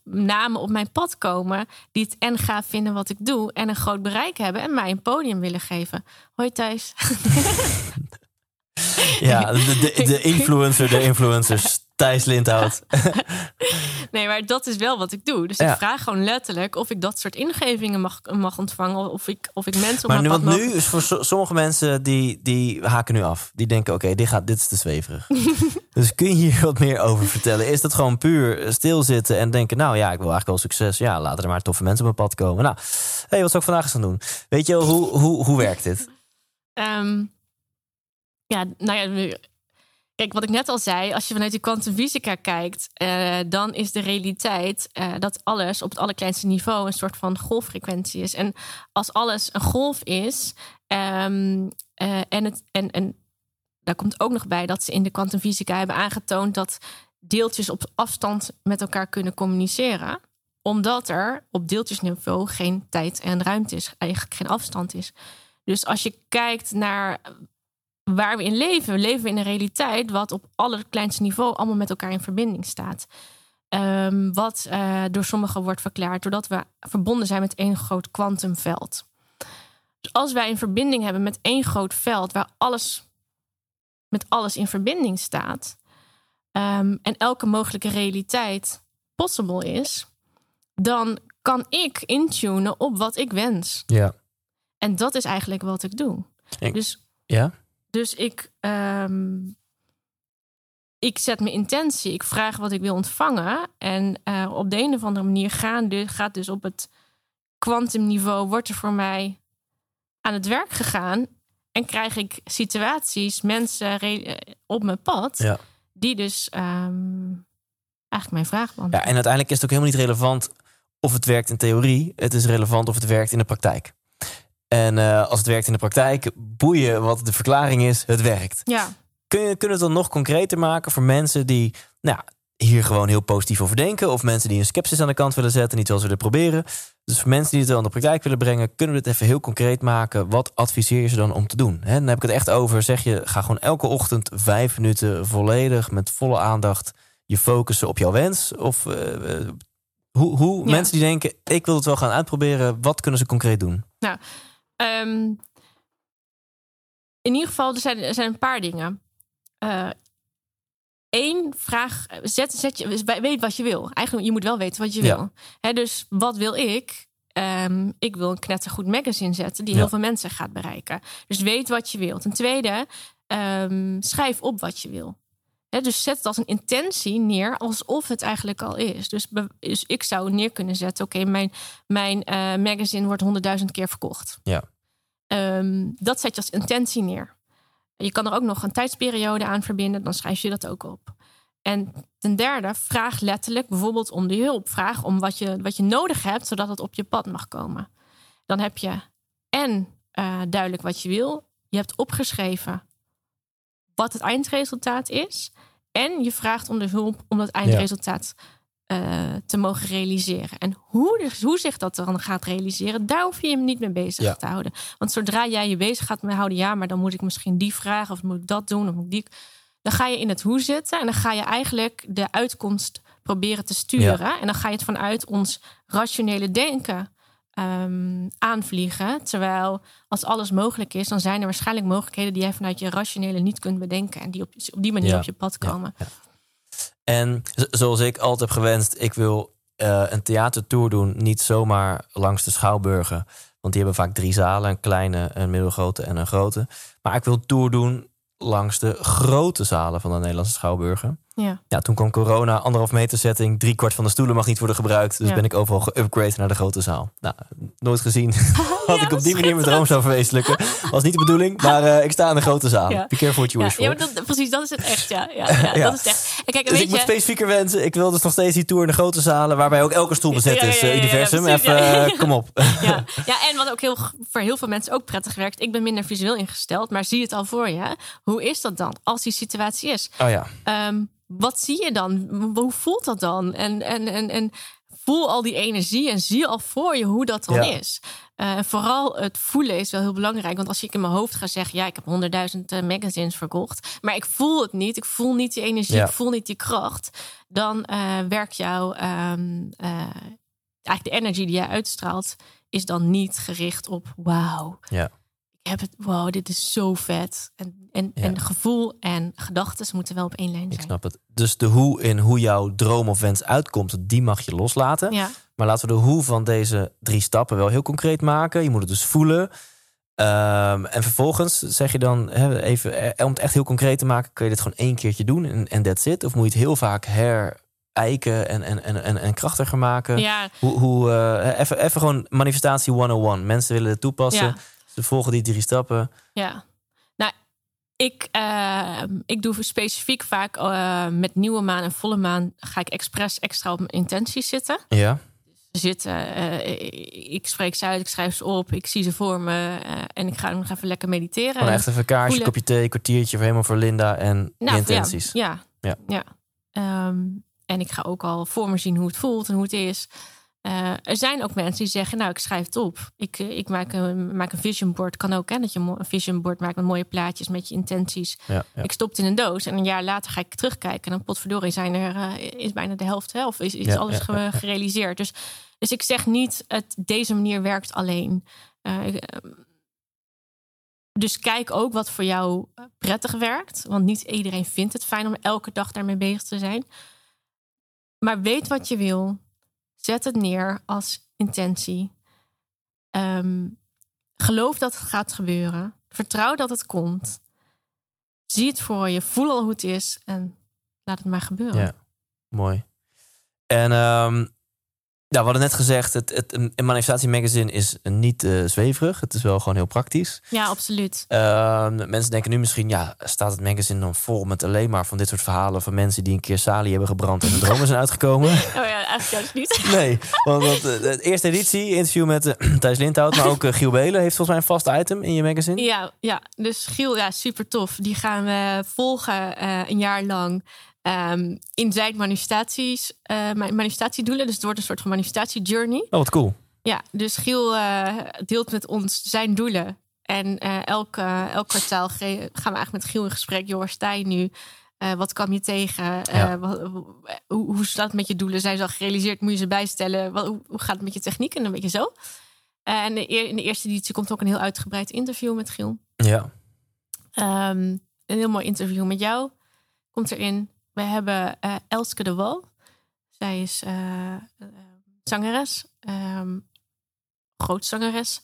namen op mijn pad komen die het en gaaf vinden wat ik doe en een groot bereik hebben en mij een podium willen geven. Hoi Thijs. ja, de, de, de influencer, de influencers. Thijs Lindhout. Nee, maar dat is wel wat ik doe. Dus Ja. ik vraag gewoon letterlijk of ik dat soort ingevingen mag, mag ontvangen. Of ik, of ik mensen op Maar nu, want mag- nu is voor so- sommige mensen die, die haken nu af. Die denken, oké, dit gaat dit is te zweverig. dus kun je hier wat meer over vertellen? Is dat gewoon puur stilzitten en denken... nou ja, ik wil eigenlijk wel succes. Ja, laten er maar toffe mensen op mijn pad komen. Nou, hey, wat zou ik vandaag eens gaan doen? Weet je hoe, hoe, hoe werkt dit? Ehm, ja, nou ja, kijk, wat ik net al zei, als je vanuit die kwantumfysica kijkt, eh, dan is de realiteit eh, dat alles op het allerkleinste niveau een soort van golffrequentie is. En als alles een golf is, ehm, eh, en, het, en, en daar komt ook nog bij dat ze in de kwantumfysica hebben aangetoond dat deeltjes op afstand met elkaar kunnen communiceren omdat er op deeltjesniveau geen tijd en ruimte is, eigenlijk geen afstand is. Dus als je kijkt naar waar we in leven, we leven in een realiteit wat op allerkleinste niveau allemaal met elkaar in verbinding staat. Ehm, wat eh, door sommigen wordt verklaard doordat we verbonden zijn met één groot kwantumveld. Dus als wij een verbinding hebben met één groot veld waar alles met alles in verbinding staat ehm, en elke mogelijke realiteit possible is, dan kan ik intunen op wat ik wens. Ja. En dat is eigenlijk wat ik doe. Ik- Dus, Ja? Dus ik, ehm, ik zet mijn intentie, ik vraag wat ik wil ontvangen. En eh, op de een of andere manier gaan, gaat dus op het kwantumniveau, wordt er voor mij aan het werk gegaan. En krijg ik situaties, mensen eh, op mijn pad, Ja. die dus ehm, eigenlijk mijn vraag ja, beantwoorden. en uiteindelijk is het ook helemaal niet relevant of het werkt in theorie. Het is relevant of het werkt in de praktijk. En eh, als het werkt in de praktijk, boeien wat de verklaring is, het werkt. Ja, Kun je, kunnen we het dan nog concreter maken voor mensen die nou, hier gewoon heel positief over denken? Of mensen die een sceptisch aan de kant willen zetten en niet wel willen proberen? Dus voor mensen die het wel in de praktijk willen brengen, kunnen we het even heel concreet maken. Wat adviseer je ze dan om te doen? Hè, dan heb ik het echt over, zeg je, ga gewoon elke ochtend vijf minuten volledig met volle aandacht je focussen op jouw wens? Of eh, eh, hoe, hoe Ja. mensen die denken, ik wil het wel gaan uitproberen, wat kunnen ze concreet doen? Ehm, in ieder geval, er zijn, er zijn een paar dingen. Eén, vraag, zet, zet je, weet wat je wil. Eigenlijk, je moet wel weten wat je Ja. wil. Hè, dus wat wil ik? Ehm, ik wil een knettergoed magazine zetten die Ja. heel veel mensen gaat bereiken. Dus weet wat je wilt. Ten tweede, ehm, schrijf op wat je wil. Dus zet het als een intentie neer, alsof het eigenlijk al is. Dus, dus ik zou neer kunnen zetten: oké, mijn, mijn eh, magazine wordt honderdduizend keer verkocht. Ja. Ehm, dat zet je als intentie neer. Je kan er ook nog een tijdsperiode aan verbinden, dan schrijf je dat ook op. En ten derde, vraag letterlijk bijvoorbeeld om die hulp. Vraag om wat je, wat je nodig hebt, zodat het op je pad mag komen. Dan heb je en eh, duidelijk wat je wil. Je hebt opgeschreven wat het eindresultaat is. En je vraagt om de hulp om dat eindresultaat eh, te mogen realiseren. En hoe, dus, hoe zich dat dan gaat realiseren, daar hoef je hem niet mee bezig Ja. te houden. Want zodra jij je bezig gaat mee houden, ja, maar dan moet ik misschien die vragen, of moet ik dat doen, of moet ik die. Dan ga je in het hoe zitten en dan ga je eigenlijk de uitkomst proberen te sturen. En dan ga je het vanuit ons rationele denken ehm, aanvliegen. Terwijl als alles mogelijk is, dan zijn er waarschijnlijk mogelijkheden die jij vanuit je rationele niet kunt bedenken. En die op, op die manier Ja. op je pad komen. ja. En zoals ik altijd heb gewenst, ik wil eh, een theatertour doen, niet zomaar langs de schouwburgen. Want die hebben vaak drie zalen, een kleine, een middelgrote en een grote. Maar ik wil tour doen langs de grote zalen van de Nederlandse schouwburgen. Ja. Ja, toen kwam corona, anderhalf meter setting, drie kwart van de stoelen mag niet worden gebruikt. Dus Ja. ben ik overal geupgrade naar de grote zaal. Nou, nooit gezien. Had ik op die manier mijn droom zou verwezenlijken. Was niet de bedoeling, maar eh, ik sta in de grote zaal. Ja. Be careful what you Ja, wish ja, for. maar dat, precies, dat is het echt. Ja, ja, dat is echt. En kijk, Dus ik moet specifieker wensen. Ik wil dus nog steeds die tour in de grote zalen... waarbij ook elke stoel bezet is, universum. Even, kom op. ja. ja, en wat ook heel, voor heel veel mensen ook prettig werkt. Ik ben minder visueel ingesteld, maar zie het al voor je. Hoe is dat dan als die situatie is? Oh ja, Ehm, wat zie je dan? Hoe voelt dat dan? En, en, en, en voel al die energie en zie al voor je hoe dat dan Ja. is. Eh, vooral het voelen is wel heel belangrijk. Want als ik in mijn hoofd ga zeggen... ja, ik heb honderdduizend eh, magazines verkocht... maar ik voel het niet, ik voel niet die energie... Ja. ik voel niet die kracht... dan eh werkt jouw... ehm, eh, eigenlijk de energie die jij uitstraalt... is dan niet gericht op wauw. Ja. Ik heb het, wow, dit is zo vet. En, en, Ja. en gevoel en gedachten moeten wel op één lijn ik zijn. snap het. Dus de hoe in hoe jouw droom of wens uitkomt... die mag je loslaten. Ja. Maar laten we de hoe van deze drie stappen wel heel concreet maken. Je moet het dus voelen. Ehm, en vervolgens zeg je dan, even, eh, om het echt heel concreet te maken... kun je dit gewoon één keertje doen en, en that's it? Of moet je het heel vaak herijken en, en, en, en, en krachtiger maken? Ja, Hoe, hoe, eh, even, even gewoon manifestatie 101. Mensen willen het toepassen. Ja. Ze volgen die drie stappen. ja. Nou, ik, eh, ik doe specifiek vaak eh, met nieuwe maan en volle maan... ga ik expres extra op mijn intenties zitten. Ja, Zitten, eh, ik spreek ze uit, ik schrijf ze op, ik zie ze voor me... eh, en ik ga nog even lekker mediteren. gewoon echt even een kaarsje, voelen. kopje thee, kwartiertje... voor helemaal voor Linda en Nou, intenties. Ja, ja. Ja. ja. Ehm, en ik ga ook al voor me zien hoe het voelt en hoe het is. Eh, er zijn ook mensen die zeggen, nou, ik schrijf het op. Ik, eh, ik maak, een, maak een vision board. Kan ook, hè, dat je een vision board maakt met mooie plaatjes, met je intenties. Ja, ja. Ik stop het in een doos en een jaar later ga ik terugkijken. En dan potverdorie zijn er, eh, is bijna de helft, hè, of is, is Ja, alles gerealiseerd. Dus, dus ik zeg niet, het, deze manier werkt alleen. Eh, ik, eh, dus kijk ook wat voor jou prettig werkt. Want niet iedereen vindt het fijn om elke dag daarmee bezig te zijn. Maar weet wat je wil. Zet het neer als intentie. Ehm, geloof dat het gaat gebeuren. Vertrouw dat het komt. Zie het voor je. Voel al hoe het is. En laat het maar gebeuren. Ja. Mooi. En ehm, ja, we hadden net gezegd, het, het, een manifestatie magazine is niet eh, zweverig. Het is wel gewoon heel praktisch. Ja, absoluut. Ehm, mensen denken nu misschien, ja, staat het magazine dan vol met alleen maar van dit soort verhalen van mensen die een keer salie hebben gebrand en hun dromen zijn uitgekomen? Oh ja, eigenlijk juist niet. Nee, want, want eh, de eerste editie, interview met eh, Thijs Lindhout, maar ook Giel Belen heeft volgens mij een vast item in je magazine. Ja, ja, dus Giel, ja, super tof. Die gaan we volgen een jaar lang. Ehm, in zijn manifestaties, mijn manifestatiedoelen. Dus het wordt een soort van manifestatie-journey. Oh, wat cool. Ja, dus Giel eh, deelt met ons zijn doelen. En eh, elk, elk kwartaal gaan we eigenlijk met Giel in gesprek. Joh, waar sta je nu? Wat kwam je tegen? Ja. wat- hoe, hoe staat het met je doelen? Zijn ze al gerealiseerd? Moet je ze bijstellen? Wat, hoe, hoe gaat het met je techniek? En een beetje zo. En in de eerste editie komt ook een heel uitgebreid interview met Giel. Ja, Ehm, een heel mooi interview met jou komt erin. We hebben eh, Elske de Wal. Zij is eh, eh, zangeres, ehm grootzangeres.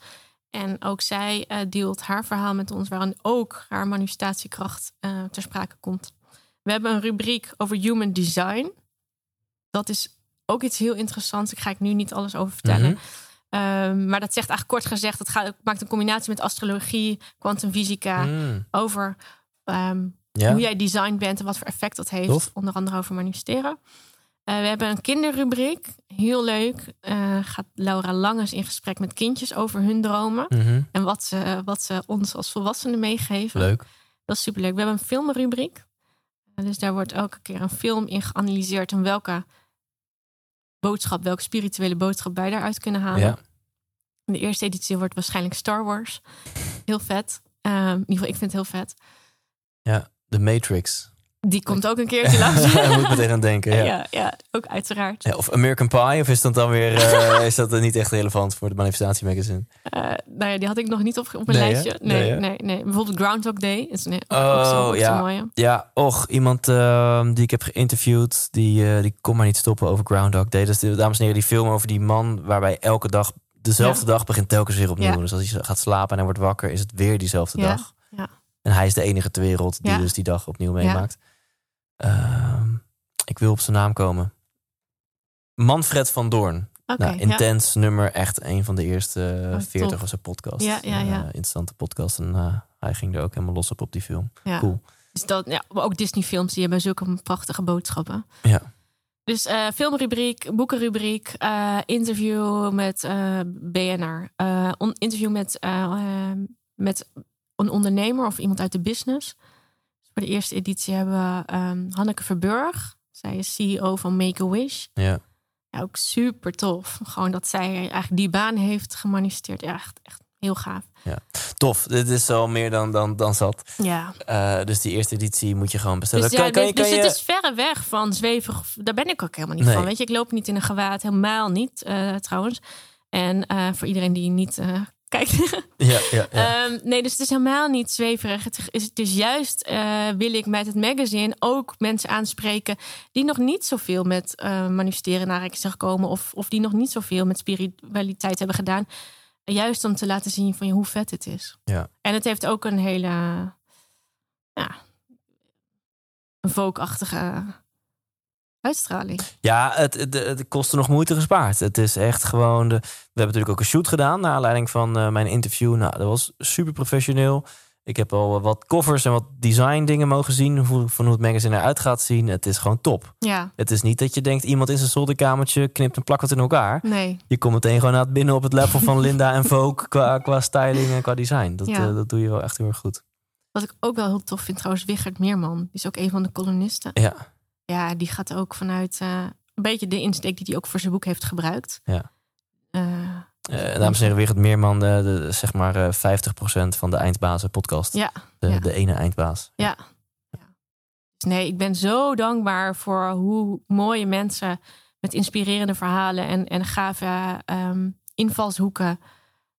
En ook zij eh, deelt haar verhaal met ons, waarin ook haar manifestatiekracht ter sprake komt. We hebben een rubriek over human design. Dat is ook iets heel interessants. Ik ga ik nu niet alles over vertellen. Mhm. Ehm, maar dat zegt eigenlijk kort gezegd, gaat, het maakt een combinatie met astrologie, kwantumfysica Mm. over ehm, Ja? hoe jij designed bent en wat voor effect dat heeft. Tof. Onder andere over manifesteren. Eh, we hebben een kinderrubriek. Heel leuk. Eh, gaat Laura Langes in gesprek met kindjes over hun dromen. Mhm. En wat ze, wat ze ons als volwassenen meegeven. Leuk. Dat is superleuk. We hebben een filmrubriek. Eh, Dus daar wordt elke keer een film in geanalyseerd. En welke boodschap, welke spirituele boodschap wij daaruit kunnen halen. Ja. De eerste editie wordt waarschijnlijk Star Wars. Heel vet. Ehm, in ieder geval, ik vind het heel vet. De Matrix. Die komt ook een keertje langs. Daar moet ik meteen aan denken. Ja. ja. Ja, ook uiteraard. Ja, of American Pie, of is dat dan weer eh, is dat niet echt relevant voor de manifestatie magazine? Eh, nou ja, die had ik nog niet op, op mijn Nee, lijstje. Nee, Nee, nee, nee, Bijvoorbeeld Groundhog Day. Is een, Oh, zo, ja. mooie. Ja, och, iemand ehm, die ik heb geïnterviewd, die, eh, die kon maar niet stoppen over Groundhog Day. Dat is, de, dames en heren, die film over die man waarbij elke dag, dezelfde dag begint telkens weer opnieuw. Dus als hij gaat slapen en hij wordt wakker, is het weer diezelfde dag. En hij is de enige ter wereld die Ja. dus die dag opnieuw meemaakt. Ehm, ik wil op zijn naam komen. Manfred van Doorn. Nou, intens nummer, echt een van de eerste Oh, 40 tof. of zijn podcast. Ja, ja, ja. Eh, interessante podcast. En eh, hij ging er ook helemaal los op op die film. Ja. Cool. Dus dat, ja, maar ook Disney-films die hebben zulke prachtige boodschappen. Ja. Dus eh, filmrubriek, boekenrubriek, interview met BNR, on- interview met, met een ondernemer of iemand uit de business. Dus voor de eerste editie hebben we ehm, Hanneke Verburg. Zij is CEO van Make-A-Wish. Ja. Ja, ook super tof. Gewoon dat zij eigenlijk die baan heeft gemanifesteerd. Ja, echt, echt heel gaaf. Tof, dit is al meer dan, dan, dan zat. Ja, Eh, dus die eerste editie moet je gewoon bestellen. Dus, ja, kan, kan je, dus kan het je... is verre weg van zweverig. Daar ben ik ook helemaal niet Nee. van. Weet je, ik loop niet in een gewaad, helemaal niet eh, trouwens. En eh, voor iedereen die niet kijkt. Ja, ja, ja. Ehm, nee, dus het is helemaal niet zweverig. Het is, het is juist, eh, wil ik met het magazine ook mensen aanspreken die nog niet zoveel met eh, manifesteren naar ik zeg komen. Of, of die nog niet zoveel met spiritualiteit hebben gedaan. Juist om te laten zien van je hoe vet het is. Ja. En het heeft ook een hele, ja, een volkachtige uitstraling. Ja, het, het, het kostte nog moeite gespaard. Het is echt gewoon... De, we hebben natuurlijk ook een shoot gedaan... naar aanleiding van eh, mijn interview. Nou, dat was super professioneel. Ik heb al wat covers en wat design dingen mogen zien... Hoe, van hoe het magazine eruit gaat zien. Het is gewoon top. Ja, Het is niet dat je denkt... iemand in zijn zolderkamertje knipt en plakt het in elkaar. nee. Je komt meteen gewoon naar binnen op het level van Linda en Vogue... qua, qua styling en qua design. Dat, Ja. eh, dat doe je wel echt heel erg goed. Wat ik ook wel heel tof vind trouwens, Wichert Meerman. Die is ook een van de kolonisten. Ja, Ja, die gaat ook vanuit eh, een beetje de insteek die hij ook voor zijn boek heeft gebruikt. Ja. Eh, dames en heren, Wigert Meerman, de, de, zeg maar eh 50% van de Eindbazen podcast. ja, De, ja. de ene Eindbaas. ja. ja. Dus nee, ik ben zo dankbaar voor hoe mooie mensen met inspirerende verhalen en, en gave ehm, invalshoeken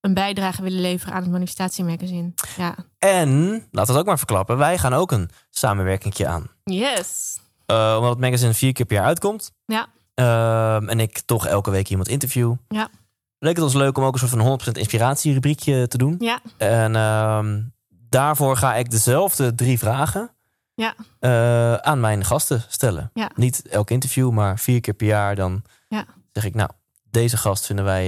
een bijdrage willen leveren aan het manifestatiemagazine. Ja. En, laten we het ook maar verklappen, wij gaan ook een samenwerkingje aan. Yes. Eh, omdat het magazine vier keer per jaar uitkomt. Ja. Ehm, en ik toch elke week iemand interview. Ja. Leek het ons leuk om ook een soort van 100% inspiratierubriekje te doen. Ja. En ehm, daarvoor ga ik dezelfde drie vragen Ja. eh, aan mijn gasten stellen. Ja. Niet elk interview, maar vier keer per jaar. Dan Ja. zeg ik, nou, deze gast vinden wij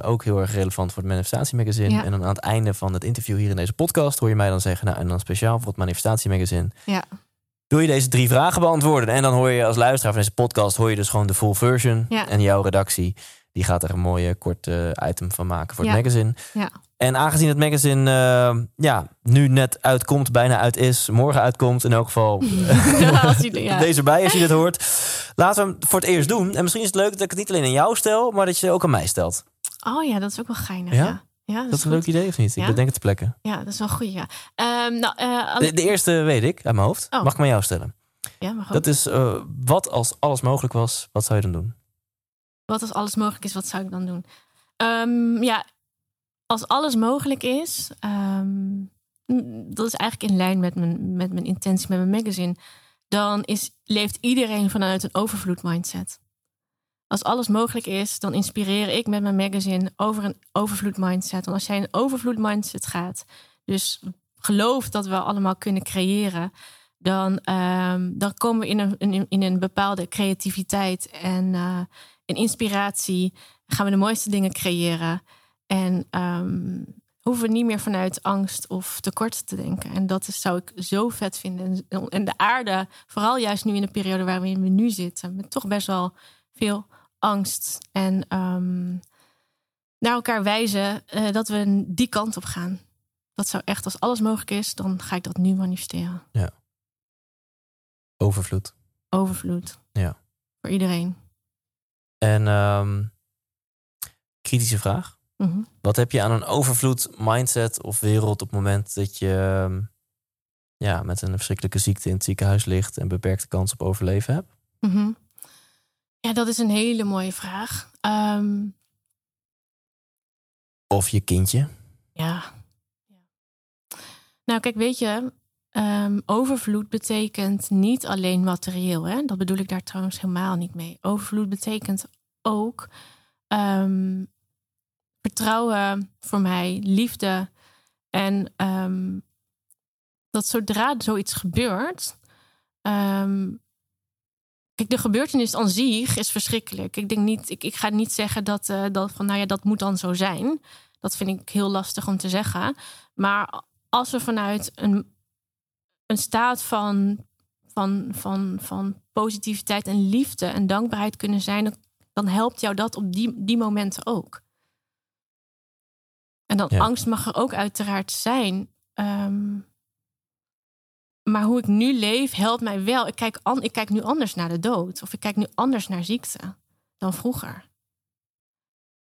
eh, ook heel erg relevant voor het Manifestatiemagazine. Ja. En dan aan het einde van het interview hier in deze podcast hoor je mij dan zeggen, nou, en dan speciaal voor het Manifestatiemagazine. Ja. Doe je deze drie vragen beantwoorden. En dan hoor je als luisteraar van deze podcast, hoor je dus gewoon de full version. Ja. En jouw redactie, die gaat er een mooie korte item van maken voor het magazine. Ja. En aangezien het magazine eh, ja, nu net uitkomt, bijna uit is, morgen uitkomt in elk geval. Ja, als die- ja. Deze erbij als je dit hoort. Laten we hem voor het eerst doen. En misschien is het leuk dat ik het niet alleen aan jou stel, maar dat je het ook aan mij stelt. Oh ja, dat is ook wel geinig. Ja? Ja, Dat is een goed. leuk idee of niet? Ik Ja. bedenk het te plekken. Ja, dat is wel goed. Ja. Ehm, nou, eh, alle- De, de eerste weet ik uit mijn hoofd. Oh. Mag ik maar jou stellen? ja, maar goed. Dat is eh, wat als alles mogelijk was, wat zou je dan doen? Wat als alles mogelijk is, wat zou ik dan doen? Ehm, ja, als alles mogelijk is, ehm, dat is eigenlijk in lijn met mijn, met mijn intentie met mijn magazine. Dan is, leeft iedereen vanuit een overvloed mindset. Als alles mogelijk is, dan inspireer ik met mijn magazine over een overvloed mindset. Want als jij in een overvloed mindset gaat, dus geloof dat we allemaal kunnen creëren, dan, ehm, dan komen we in een, in, in een bepaalde creativiteit en, eh, en inspiratie. Gaan we de mooiste dingen creëren. En ehm, hoeven we niet meer vanuit angst of tekort te denken. En dat is, zou ik zo vet vinden. En- En de aarde, vooral juist nu in de periode waarin we nu zitten, met toch best wel veel angst en ehm, naar elkaar wijzen eh, dat we die kant op gaan. Dat zou echt, als alles mogelijk is, dan ga ik dat nu manifesteren. Overvloed. Overvloed. Ja. Voor iedereen. En ehm, kritische vraag. Mhm. Wat heb je aan een overvloed mindset of wereld op het moment dat je ehm, ja, met een verschrikkelijke ziekte in het ziekenhuis ligt en beperkte kans op overleven hebt? Mhm. Ja, dat is een hele mooie vraag. Ehm, Of je kindje? Ja. Nou, kijk, weet je, ehm, overvloed betekent niet alleen materieel. Hè? Dat bedoel ik daar trouwens helemaal niet mee. Overvloed betekent ook ehm, vertrouwen voor mij, liefde. En dat zodra zoiets gebeurt. Kijk, de gebeurtenis aan zich is verschrikkelijk. Ik denk niet, ik, ik ga niet zeggen dat, eh, dat van nou ja, dat moet dan zo zijn. Dat vind ik heel lastig om te zeggen. Maar als we vanuit een, een staat van, van, van, van positiviteit en liefde en dankbaarheid kunnen zijn, dan, helpt jou dat op die, die momenten ook. En dan Ja. angst mag er ook uiteraard zijn. Ehm, maar hoe ik nu leef helpt mij wel. Ik kijk, an, ik kijk nu anders naar de dood. Of ik kijk nu anders naar ziekte dan vroeger.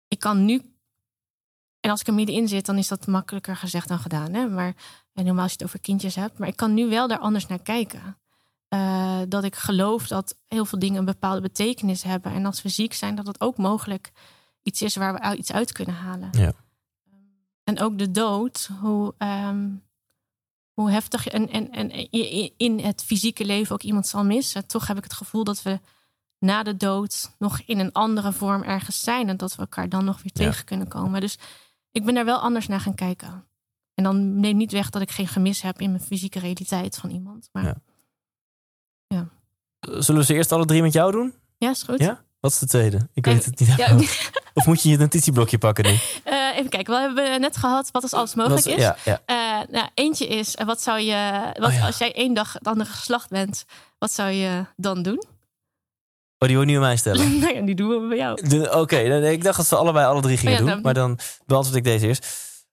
Ik kan nu. En als ik er middenin zit, dan is dat makkelijker gezegd dan gedaan. Hè? Maar en helemaal als je het over kindjes hebt. Maar ik kan nu wel daar anders naar kijken. Eh, dat ik geloof dat heel veel dingen een bepaalde betekenis hebben. En als we ziek zijn, dat het ook mogelijk iets is waar we iets uit kunnen halen. Ja. En ook de dood, hoe, ehm, hoe heftig en, en, en in het fysieke leven ook iemand zal missen. Toch heb ik het gevoel dat we na de dood nog in een andere vorm ergens zijn. En dat we elkaar dan nog weer Ja. tegen kunnen komen. Dus ik ben daar wel anders naar gaan kijken. En dan neem niet weg dat ik geen gemis heb in mijn fysieke realiteit van iemand. Maar Ja. ja, Zullen we ze eerst alle drie met jou doen? is goed. Ja? Wat is de tweede? Ik weet Eh, het niet. Ja, Of moet je je notitieblokje pakken nu? eh, even kijken, we hebben net gehad wat als alles mogelijk is. Ja, ja. Eh, nou, eentje is, eh, wat zou je, wat, Oh ja. als jij één dag het andere geslacht bent, wat zou je dan doen? Oh, die wil je nu aan mij stellen. nou ja, die doen we bij jou. Oké, ik dacht dat ze allebei alle drie gingen Oh doen. dan- Maar dan beantwoord ik deze eerst.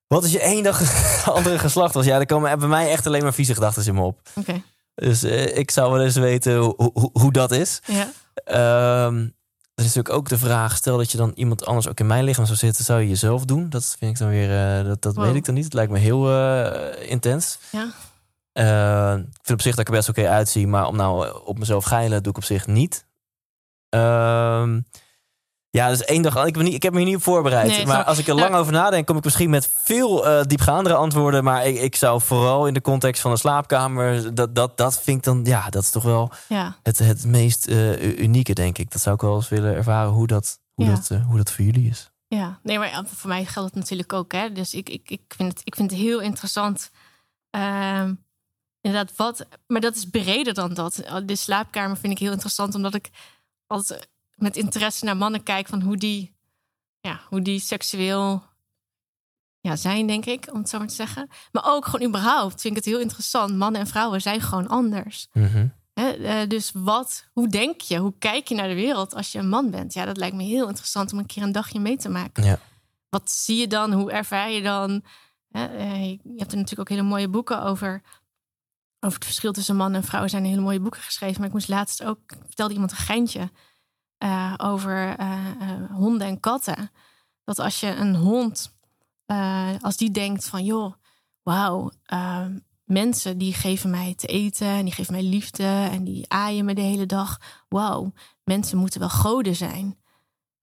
Wat als je één dag andere geslacht was? Ja, er komen bij mij echt alleen maar vieze gedachten in me op. Oké, Dus eh, ik zou wel eens weten hoe, hoe, hoe dat is. ja. Ehm, er is natuurlijk ook de vraag: stel dat je dan iemand anders ook in mijn lichaam zou zitten, zou je jezelf doen? Dat vind ik dan weer, eh, dat, dat Wow. weet ik dan niet. Het lijkt me heel eh, intens. Ja. Eh, ik vind op zich dat ik er best oké uitzie, maar om nou op mezelf geilen doe ik op zich niet. Ehm, ja, dus één dag. Ik, niet, ik heb me hier niet op voorbereid. Nee, maar als ik er Nou- lang over nadenk, kom ik misschien met veel eh, diepgaandere antwoorden. Maar ik, ik zou vooral in de context van een slaapkamer. Dat, dat, dat vind ik dan, ja, dat is toch wel ja. het, het meest eh, unieke, denk ik. Dat zou ik wel eens willen ervaren hoe dat, hoe Ja. dat, eh, hoe dat voor jullie is. Ja, nee, maar voor mij geldt het natuurlijk ook. Hè? Dus ik, ik, ik, vind het, ik vind het heel interessant. Ehm, inderdaad, wat. Maar dat is breder dan dat. De slaapkamer vind ik heel interessant, omdat ik altijd met interesse naar mannen kijk van hoe die, ja, hoe die seksueel ja, zijn, denk ik, om het zo maar te zeggen. Maar ook gewoon überhaupt vind ik het heel interessant. Mannen en vrouwen zijn gewoon anders. Mhm. Eh, dus wat, hoe denk je, hoe kijk je naar de wereld als je een man bent? Ja, dat lijkt me heel interessant om een keer een dagje mee te maken. Ja. Wat zie je dan? Hoe ervaar je dan? Eh, je hebt er natuurlijk ook hele mooie boeken over. Over het verschil tussen man en vrouw Er zijn hele mooie boeken geschreven. Maar ik moest laatst ook, vertelde iemand een geintje eh, over eh, eh, honden en katten. Dat als je een hond, als die denkt van joh, wauw, eh, mensen die geven mij te eten en die geven mij liefde en die aaien me de hele dag. Wauw, mensen moeten wel goden zijn.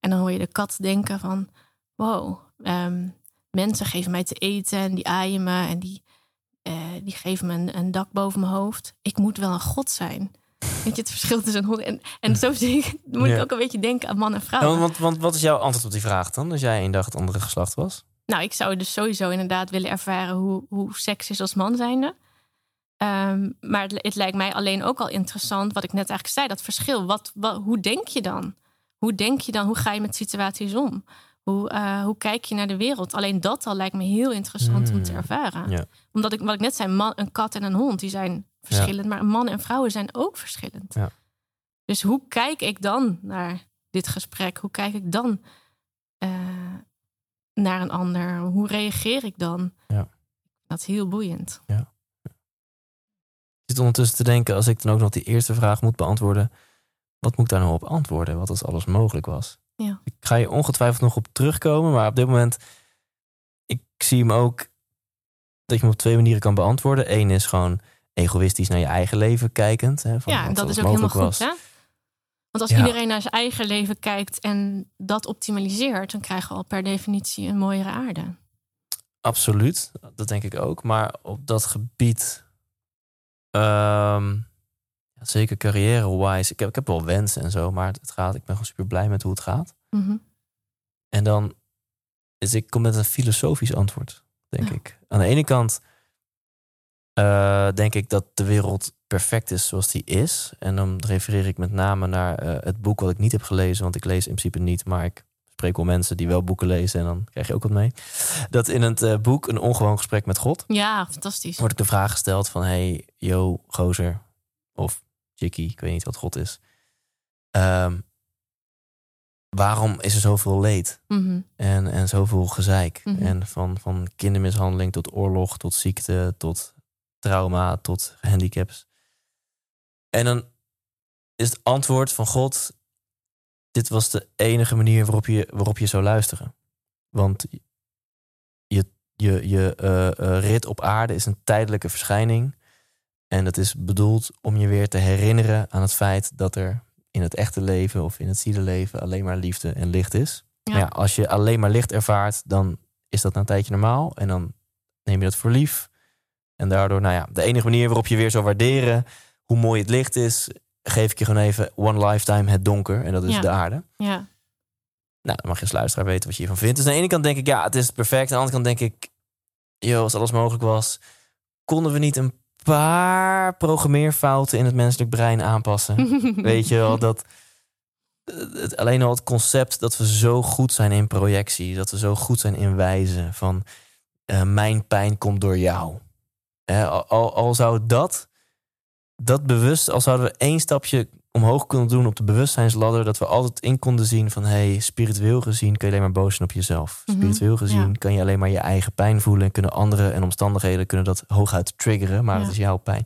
En dan hoor je de kat denken van wow, ehm, mensen geven mij te eten en die aaien me en die, die geven me een dak boven mijn hoofd. Ik moet wel een god zijn. Weet je het verschil tussen een hond en, en zo zie ik, moet Ja. ik ook een beetje denken aan man en vrouw. Ja, want, wat is jouw antwoord op die vraag dan? Als jij één dag het andere geslacht was? Nou, ik zou dus sowieso inderdaad willen ervaren hoe, hoe seks is als man zijnde. Ehm, maar het, het lijkt mij alleen ook al interessant, wat ik net eigenlijk zei, dat verschil. Wat, wat, hoe denk je dan? Hoe denk je dan? Hoe ga je met situaties om? Hoe, eh, hoe kijk je naar de wereld? Alleen dat al lijkt me heel interessant om te Hmm. ervaren. Ja. Omdat ik, wat ik net zei, man, een kat en een hond, die zijn verschillend. Maar mannen en vrouwen zijn ook verschillend. Ja. Dus hoe kijk ik dan naar dit gesprek? Hoe kijk ik dan eh, naar een ander? Hoe reageer ik dan? Ja. Dat is heel boeiend. Ik zit ondertussen te denken, als ik dan ook nog die eerste vraag moet beantwoorden, wat moet ik daar nou op antwoorden? Wat als alles mogelijk was? Ja. Ik ga je ongetwijfeld nog op terugkomen, maar op dit moment, ik zie hem ook dat je hem op twee manieren kan beantwoorden. Eén is gewoon egoïstisch naar je eigen leven kijkend. Hè, van ja, dat is ook helemaal goed. was. Hè? Want als Ja. iedereen naar zijn eigen leven kijkt en dat optimaliseert, dan krijgen we al per definitie een mooiere aarde. Absoluut, dat denk ik ook. Maar op dat gebied, ehm, zeker carrière-wise, ik heb, ik heb wel wensen en zo, maar het gaat, ik ben gewoon super blij met hoe het gaat. Mhm. En dan is ik kom met een filosofisch antwoord, denk Ja. ik. Aan de ene kant eh, denk ik dat de wereld perfect is zoals die is. En dan refereer ik met name naar eh, het boek wat ik niet heb gelezen, want ik lees in principe niet, maar ik spreek wel mensen die wel boeken lezen en dan krijg je ook wat mee. Dat in het eh, boek Een ongewoon gesprek met God Ja, fantastisch. wordt ik de vraag gesteld van hey, yo, gozer of chickie, ik weet niet wat God is. Ehm, waarom is er zoveel leed? Mhm. En, en zoveel gezeik. Mhm. En van, van kindermishandeling tot oorlog, tot ziekte, tot trauma, tot handicaps. En dan is het antwoord van God: dit was de enige manier waarop je, waarop je zou luisteren. Want je, je, je eh, eh, rit op aarde is een tijdelijke verschijning. En dat is bedoeld om je weer te herinneren aan het feit dat er in het echte leven of in het zielenleven alleen maar liefde en licht is. Ja. Maar ja, als je alleen maar licht ervaart, dan is dat na een tijdje normaal. En dan neem je dat voor lief. En daardoor, nou ja, de enige manier waarop je weer zou waarderen hoe mooi het licht is, geef ik je gewoon even one lifetime het donker. En dat is Ja. de aarde. Ja. Nou, dan mag je als luisteraar weten wat je hiervan vindt. Dus aan de ene kant denk ik, ja, het is perfect. Aan de andere kant denk ik, joh, als alles mogelijk was, konden we niet een paar programmeerfouten in het menselijk brein aanpassen? Weet je wel, dat het, alleen al het concept dat we zo goed zijn in projectie, dat we zo goed zijn in wijzen van eh, mijn pijn komt door jou. Al, zou dat, dat bewust, al zouden we één stapje omhoog kunnen doen op de bewustzijnsladder, dat we altijd in konden zien van hey, spiritueel gezien kun je alleen maar boos zijn op jezelf. Mhm, Spiritueel gezien ja. kan je alleen maar je eigen pijn voelen en kunnen anderen en omstandigheden kunnen dat hooguit triggeren, maar Ja. dat is jouw pijn.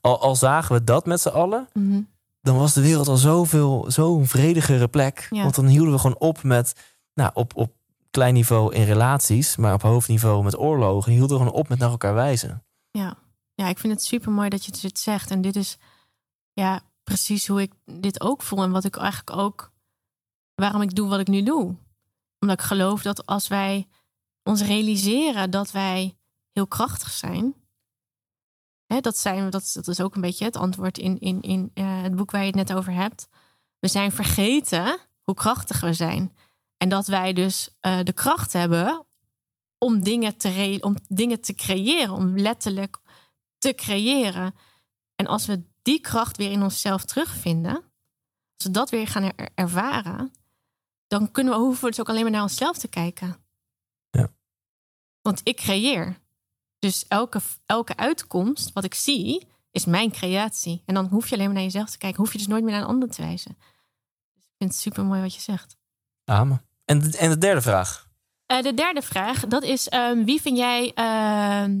Al, al zagen we dat met z'n allen, Mhm. dan was de wereld al zoveel, zo'n vredigere plek. Ja. Want dan hielden we gewoon op met, nou, op, op klein niveau in relaties, maar op hoofdniveau met oorlogen, hielden we gewoon op met naar elkaar wijzen. Ja. ja, ik vind het super mooi dat je dit zegt. En dit is ja, precies hoe ik dit ook voel. En wat ik eigenlijk ook, waarom ik doe wat ik nu doe. Omdat ik geloof dat als wij ons realiseren dat wij heel krachtig zijn. Hè, dat, zijn we- dat, dat is ook een beetje het antwoord in, in, in eh, het boek waar je het net over hebt. We zijn vergeten hoe krachtig we zijn. En dat wij dus eh, de kracht hebben om dingen, te re- om dingen te creëren, om letterlijk te creëren. En als we die kracht weer in onszelf terugvinden, als we dat weer gaan er- ervaren, dan kunnen we, hoeven we dus ook alleen maar naar onszelf te kijken. Ja. Want ik creëer. Dus elke, elke uitkomst, wat ik zie, is mijn creatie. En dan hoef je alleen maar naar jezelf te kijken. Hoef je dus nooit meer naar een ander te wijzen. Dus ik vind het super mooi wat je zegt. Amen. En, en de derde vraag. Eh, de derde vraag, dat is ehm, wie vind jij ehm,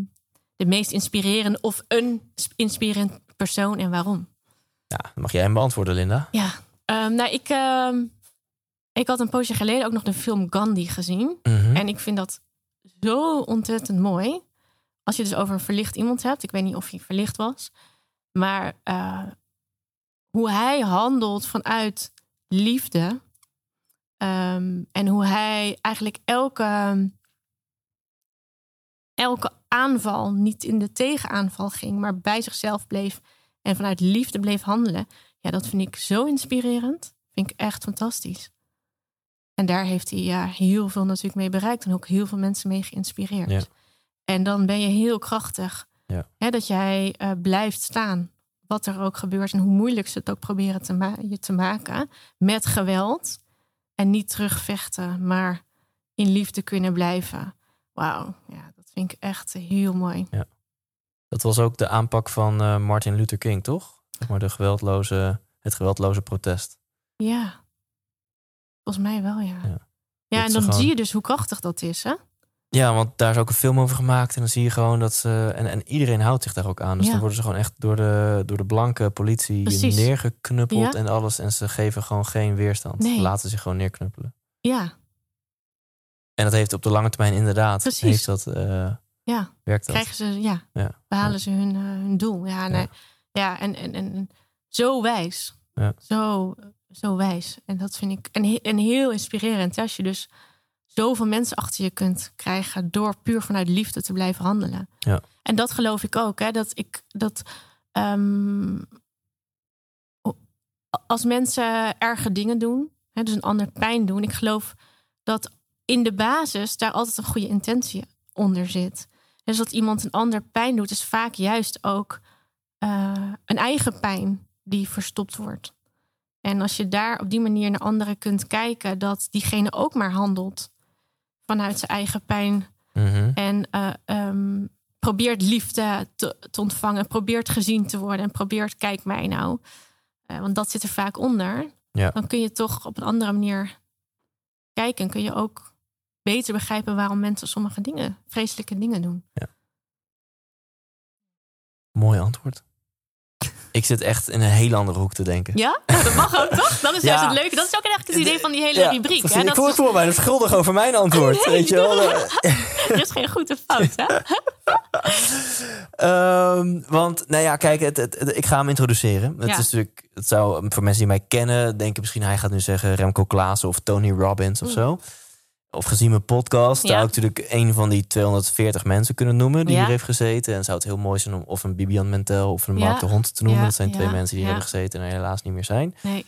de meest inspirerende of een sp- inspirerend persoon en waarom? Ja, mag jij hem beantwoorden, Linda. Ja, ehm, nou ik, ik had een poosje geleden ook nog de film Gandhi gezien. Mhm. En ik vind dat zo ontzettend mooi. Als je dus over een verlicht iemand hebt. Ik weet niet of hij verlicht was. Maar eh, hoe hij handelt vanuit liefde. Ehm, en hoe hij eigenlijk elke, elke aanval niet in de tegenaanval ging. Maar bij zichzelf bleef. En vanuit liefde bleef handelen. Ja, dat vind ik zo inspirerend. Vind ik echt fantastisch. En daar heeft hij ja, heel veel natuurlijk mee bereikt. En ook heel veel mensen mee geïnspireerd. Ja. En dan ben je heel krachtig. Ja. Hè, dat jij eh, blijft staan. Wat er ook gebeurt. En hoe moeilijk ze het ook proberen te ma- je te maken. Met geweld. En niet terugvechten. Maar in liefde kunnen blijven. Wauw, ja, dat vind ik echt heel mooi. Dat was ook de aanpak van eh, Martin Luther King, toch? Zeg maar de geweldloze, het geweldloze protest. Ja, volgens mij wel, ja. Ja. Ja, en dan gewoon- zie je dus hoe krachtig dat is, hè? Ja, want daar is ook een film over gemaakt. En dan zie je gewoon dat ze. En, en iedereen houdt zich daar ook aan. Dus Ja. dan worden ze gewoon echt door de, door de blanke politie Precies. neergeknuppeld Ja. en alles. En ze geven gewoon geen weerstand. Nee. Ze laten zich gewoon neerknuppelen. Ja, En dat heeft op de lange termijn inderdaad. Precies. Heeft dat, eh, ja. werkt dat? Krijgen ze, ja, Ja. behalen ze hun, eh, hun doel. Ja, nee. ja. en, en, en zo wijs. Ja. Zo, zo wijs. En dat vind ik en, en heel inspirerend. Als je dus zoveel mensen achter je kunt krijgen door puur vanuit liefde te blijven handelen. Ja. En dat geloof ik ook. Hè, dat ik dat ehm, als mensen erge dingen doen, hè, dus een ander pijn doen, ik geloof dat in de basis daar altijd een goede intentie onder zit. Dus dat iemand een ander pijn doet, is vaak juist ook eh, een eigen pijn die verstopt wordt. En als je daar op die manier naar anderen kunt kijken, dat diegene ook maar handelt vanuit zijn eigen pijn Mhm. en eh, ehm, probeert liefde te, te ontvangen, probeert gezien te worden en probeert, kijk mij nou. Eh, want dat zit er vaak onder. Ja. Dan kun je toch op een andere manier kijken en kun je ook beter begrijpen waarom mensen sommige dingen, vreselijke dingen doen. Mooi antwoord. Ik zit echt in een hele andere hoek te denken. Ja, Nou, dat mag ook toch? Dat is Ja. juist het leuke. Dat is ook eigenlijk het idee van die hele Ja, rubriek. precies. Hè? Dat is- ik voel mij dus schuldig over mijn antwoord. Nee, weet je wel? er is geen goed of fout. Hè? Ehm, want, nou ja, kijk, het, het, het- ik ga hem introduceren. Het Ja. is natuurlijk, het zou voor mensen die mij kennen, denken misschien hij gaat nu zeggen Remco Klaassen of Tony Robbins of Mm. zo. Of gezien mijn podcast, Ja. zou ik natuurlijk een van die 240 mensen kunnen noemen die Ja. hier heeft gezeten. En zou het heel mooi zijn om of een Bibian Mentel of een Ja. Mark de Hond te noemen. Dat zijn twee mensen die hier hebben gezeten en helaas niet meer zijn. Nee.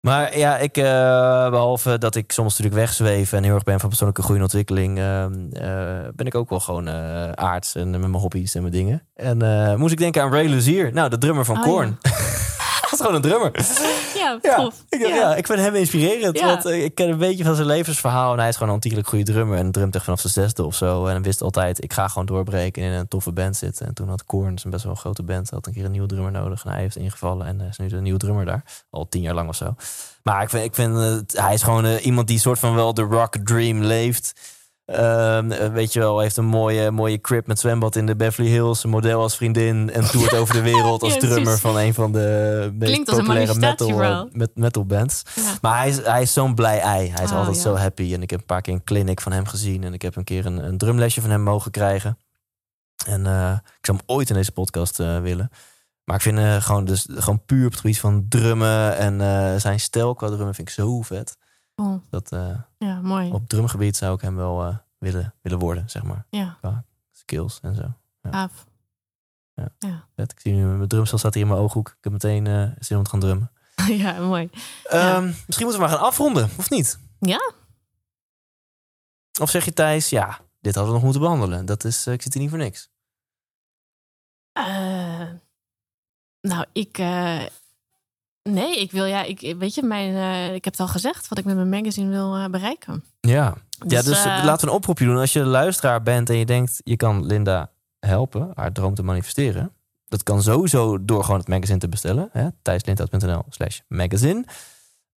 Maar ja, ik, eh, behalve dat ik soms natuurlijk wegzweef en heel erg ben van persoonlijke groei en ontwikkeling, ehm, eh, ben ik ook wel gewoon eh aards en met mijn hobby's en mijn dingen. En moest ik denken aan Ray Luzier, nou, de drummer van Oh, Korn. Dat is gewoon een drummer. Ja, Ja, ik, ja. ik vind hem inspirerend. Want eh, ik ken een beetje van zijn levensverhaal. En hij is gewoon een ontiegelijk goede drummer. En drumt echt vanaf zijn zesde of zo. En hij wist altijd, ik ga gewoon doorbreken en in een toffe band zitten. En toen had Korn, zijn best wel een grote band, had een keer een nieuwe drummer nodig. En hij heeft ingevallen en is nu de nieuwe drummer daar. Al tien jaar lang of zo. Maar ik vind, ik vind hij is gewoon eh, iemand die soort van wel de rock dream leeft. Eh, weet je wel, heeft een mooie, mooie crib met zwembad in de Beverly Hills. Een model als vriendin. En toert over de wereld als Ja, drummer van een van de meest populaire metal, eh, met metal bands. Ja. Maar hij is, hij is zo'n blij ei. Hij is Oh, altijd ja. zo happy. En ik heb een paar keer een clinic van hem gezien. En ik heb een keer een, een drumlesje van hem mogen krijgen. En eh, ik zou hem ooit in deze podcast willen. Maar ik vind gewoon, dus, gewoon puur op het gebied van drummen en zijn stijl qua drummen vind ik zo vet. Cool. Dat eh, Ja, mooi. op drumgebied zou ik hem wel eh, willen, willen worden, zeg maar. Ja, Skills en zo. gaaf. Vet. Ik zie nu mijn drumstel staat hier in mijn ooghoek. Ik heb meteen eh, zin om te gaan drummen. ja, mooi. Ehm, misschien moeten we maar gaan afronden, of niet? Ja? Of zeg je Thijs, ja, dit hadden we nog moeten behandelen. Dat is, ik zit hier niet voor niks. Nou, ik. Nee, ik wil ja. Ik, weet je, mijn, eh, ik heb het al gezegd wat ik met mijn magazine wil eh, bereiken. Ja, ja dus eh, laten we een oproepje doen. Als je luisteraar bent en je denkt, je kan Linda helpen haar droom te manifesteren. Dat kan sowieso door gewoon het magazine te bestellen. thijslindhout.nl slash magazine.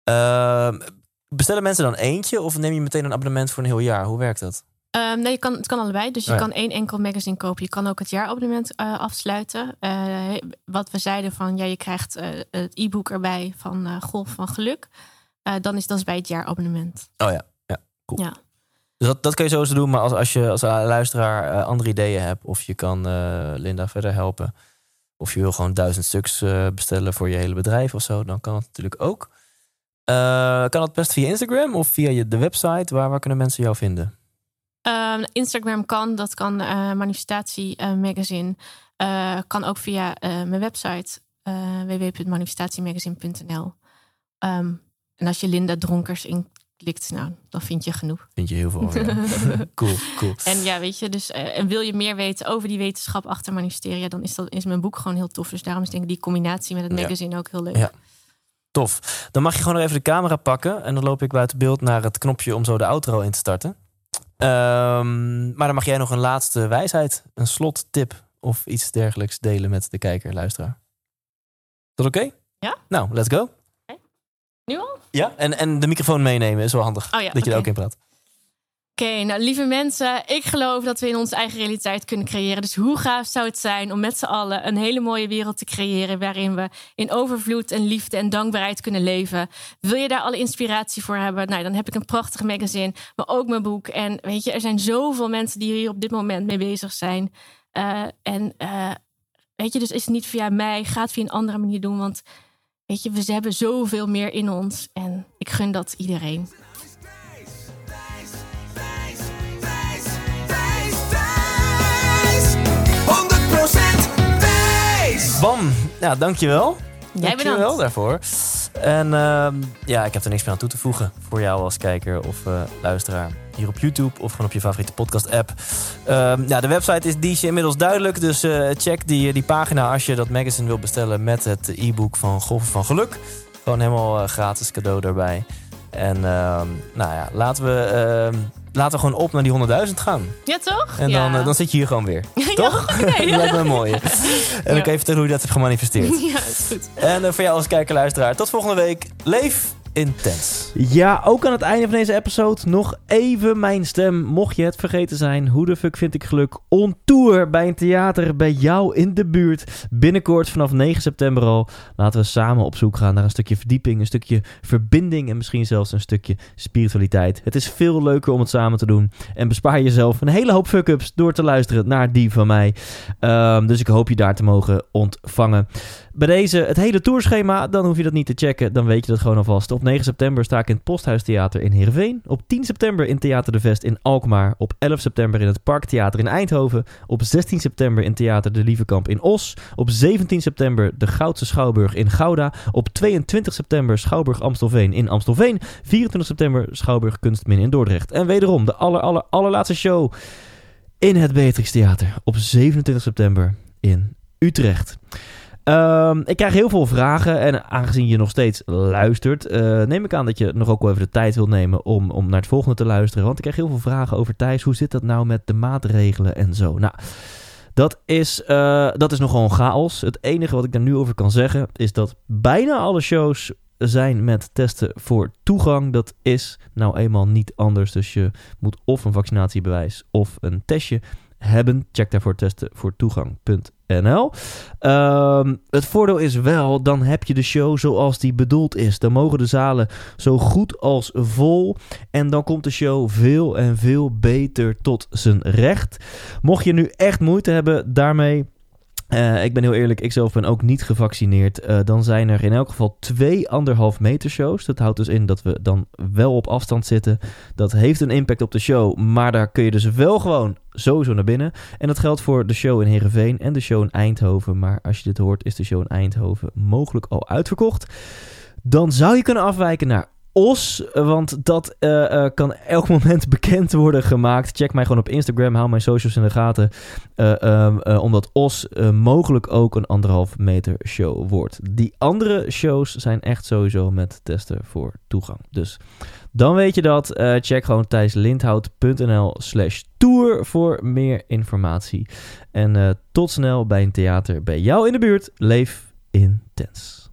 Ehm, bestellen mensen dan eentje of neem je meteen een abonnement voor een heel jaar? Hoe werkt dat? Ehm, nee, je kan, het kan allebei. Dus je Oh ja. kan één enkel magazine kopen. Je kan ook het jaarabonnement eh, afsluiten. Eh, wat we zeiden van, ja, je krijgt eh, het e-book erbij van Golf van Geluk. Dan is dat bij het jaarabonnement. Oh ja, ja, cool. Ja. Dus dat, dat kun je sowieso doen. Maar als, als je als luisteraar andere ideeën hebt... of je kan Linda verder helpen... of je wil gewoon duizend stuks bestellen voor je hele bedrijf of zo... dan kan dat natuurlijk ook. Kan dat best via Instagram of via je, de website? Waar, waar kunnen mensen jou vinden? Ehm, Instagram kan, dat kan eh, Manifestatie eh, Magazine. Eh, kan ook via mijn website www.manifestatiemagazine.nl. Ehm, en als je Linda Dronkers inklikt, nou, dan vind je genoeg. Vind je heel veel. ja. cool, cool. En ja, weet je, dus en wil je meer weten over die wetenschap achter manifesteren, ja, dan is, dat, is mijn boek gewoon heel tof. Dus daarom is denk ik die combinatie met het Ja. magazine ook heel leuk. Ja. Tof. Dan mag je gewoon nog even de camera pakken. En dan loop ik buiten beeld naar het knopje om zo de outro in te starten. Ehm, maar dan mag jij nog een laatste wijsheid, een slottip of iets dergelijks delen met de kijker, luisteraar. Is dat oké? Ja. Nou, let's go. Nu al? Ja, en, en de microfoon meenemen is wel handig. Oh ja, dat je er oké. ook in praat. Oké, nou lieve mensen, ik geloof dat we in onze eigen realiteit kunnen creëren. Dus hoe gaaf zou het zijn om met z'n allen een hele mooie wereld te creëren waarin we in overvloed en liefde en dankbaarheid kunnen leven. Wil je daar alle inspiratie voor hebben? Nou, dan heb ik een prachtig magazine, maar ook mijn boek. En weet je, er zijn zoveel mensen die hier op dit moment mee bezig zijn. Eh, en eh, weet je, dus is het niet via mij, ga het via een andere manier doen, want weet je, we hebben zoveel meer in ons en ik gun dat iedereen. Bam! Ja, dankjewel. Jij Dankjewel bedankt. daarvoor. En ehm, ja, ik heb er niks meer aan toe te voegen voor jou als kijker of eh, luisteraar. Hier op YouTube of gewoon op je favoriete podcast-app. Ehm, ja, de website is die inmiddels duidelijk. Dus eh, check die, die pagina als je dat magazine wil bestellen met het e-book van Golven van Geluk. Gewoon helemaal eh, gratis cadeau daarbij. En ehm, nou ja, laten we, laten we gewoon op naar die 100.000 gaan. Ja, toch? En ja. dan, eh, dan zit je hier gewoon weer. Ja, Toch? ja. dat lijkt me mooi. En dan kan je vertellen hoe je dat hebt gemanifesteerd. Ja, is goed. En eh, voor jou als kijker luisteraar, tot volgende week. Leef intens. Ja, ook aan het einde van deze episode nog even mijn stem. Mocht je het vergeten zijn, hoe de fuck vind ik geluk? On tour bij een theater bij jou in de buurt. Binnenkort vanaf 9 september al. Laten we samen op zoek gaan naar een stukje verdieping, een stukje verbinding en misschien zelfs een stukje spiritualiteit. Het is veel leuker om het samen te doen. En bespaar jezelf een hele hoop fuck-ups door te luisteren naar die van mij. Ehm, dus ik hoop je daar te mogen ontvangen. Bij deze het hele tourschema, dan hoef je dat niet te checken. Dan weet je dat gewoon alvast. Op 9 september sta ik in het Posthuistheater in Heerenveen. Op 10 september in Theater de Vest in Alkmaar. Op 11 september in het Parktheater in Eindhoven. Op 16 september in Theater de Lievekamp in Os. Op 17 september de Goudse Schouwburg in Gouda. Op 22 september Schouwburg Amstelveen in Amstelveen. 24 september Schouwburg Kunstmin in Dordrecht. En wederom de aller, aller, allerlaatste show in het Beatrix Theater. Op 27 september in Utrecht. Ehm, ik krijg heel veel vragen en aangezien je nog steeds luistert, eh, neem ik aan dat je nog ook wel even de tijd wil nemen om, om naar het volgende te luisteren. Want ik krijg heel veel vragen over Thijs. Hoe zit dat nou met de maatregelen en zo? Nou, dat is, eh, dat is nogal een chaos. Het enige wat ik daar nu over kan zeggen is dat bijna alle shows zijn met testen voor toegang. Dat is nou eenmaal niet anders. Dus je moet of een vaccinatiebewijs of een testje hebben. Check daarvoor testen voor toegang.nl. Ehm, het voordeel is wel, dan heb je de show zoals die bedoeld is. Dan mogen de zalen zo goed als vol. En dan komt de show veel en veel beter tot zijn recht. Mocht je nu echt moeite hebben daarmee. Eh, ik ben heel eerlijk, ik zelf ben ook niet gevaccineerd. Eh, dan zijn er in elk geval twee anderhalf meter shows. Dat houdt dus in dat we dan wel op afstand zitten. Dat heeft een impact op de show, maar daar kun je dus wel gewoon sowieso naar binnen. En dat geldt voor de show in Heerenveen en de show in Eindhoven. Maar als je dit hoort, is de show in Eindhoven mogelijk al uitverkocht. Dan zou je kunnen afwijken naar Os, want dat eh, eh, kan elk moment bekend worden gemaakt. Check mij gewoon op Instagram, hou mijn socials in de gaten. Eh, ehm, eh, omdat Os mogelijk ook een anderhalf meter show wordt. Die andere shows zijn echt sowieso met testen voor toegang. Dus dan weet je dat. Check gewoon thijslindhout.nl slash tour voor meer informatie. En tot snel bij een theater bij jou in de buurt. Leef intens.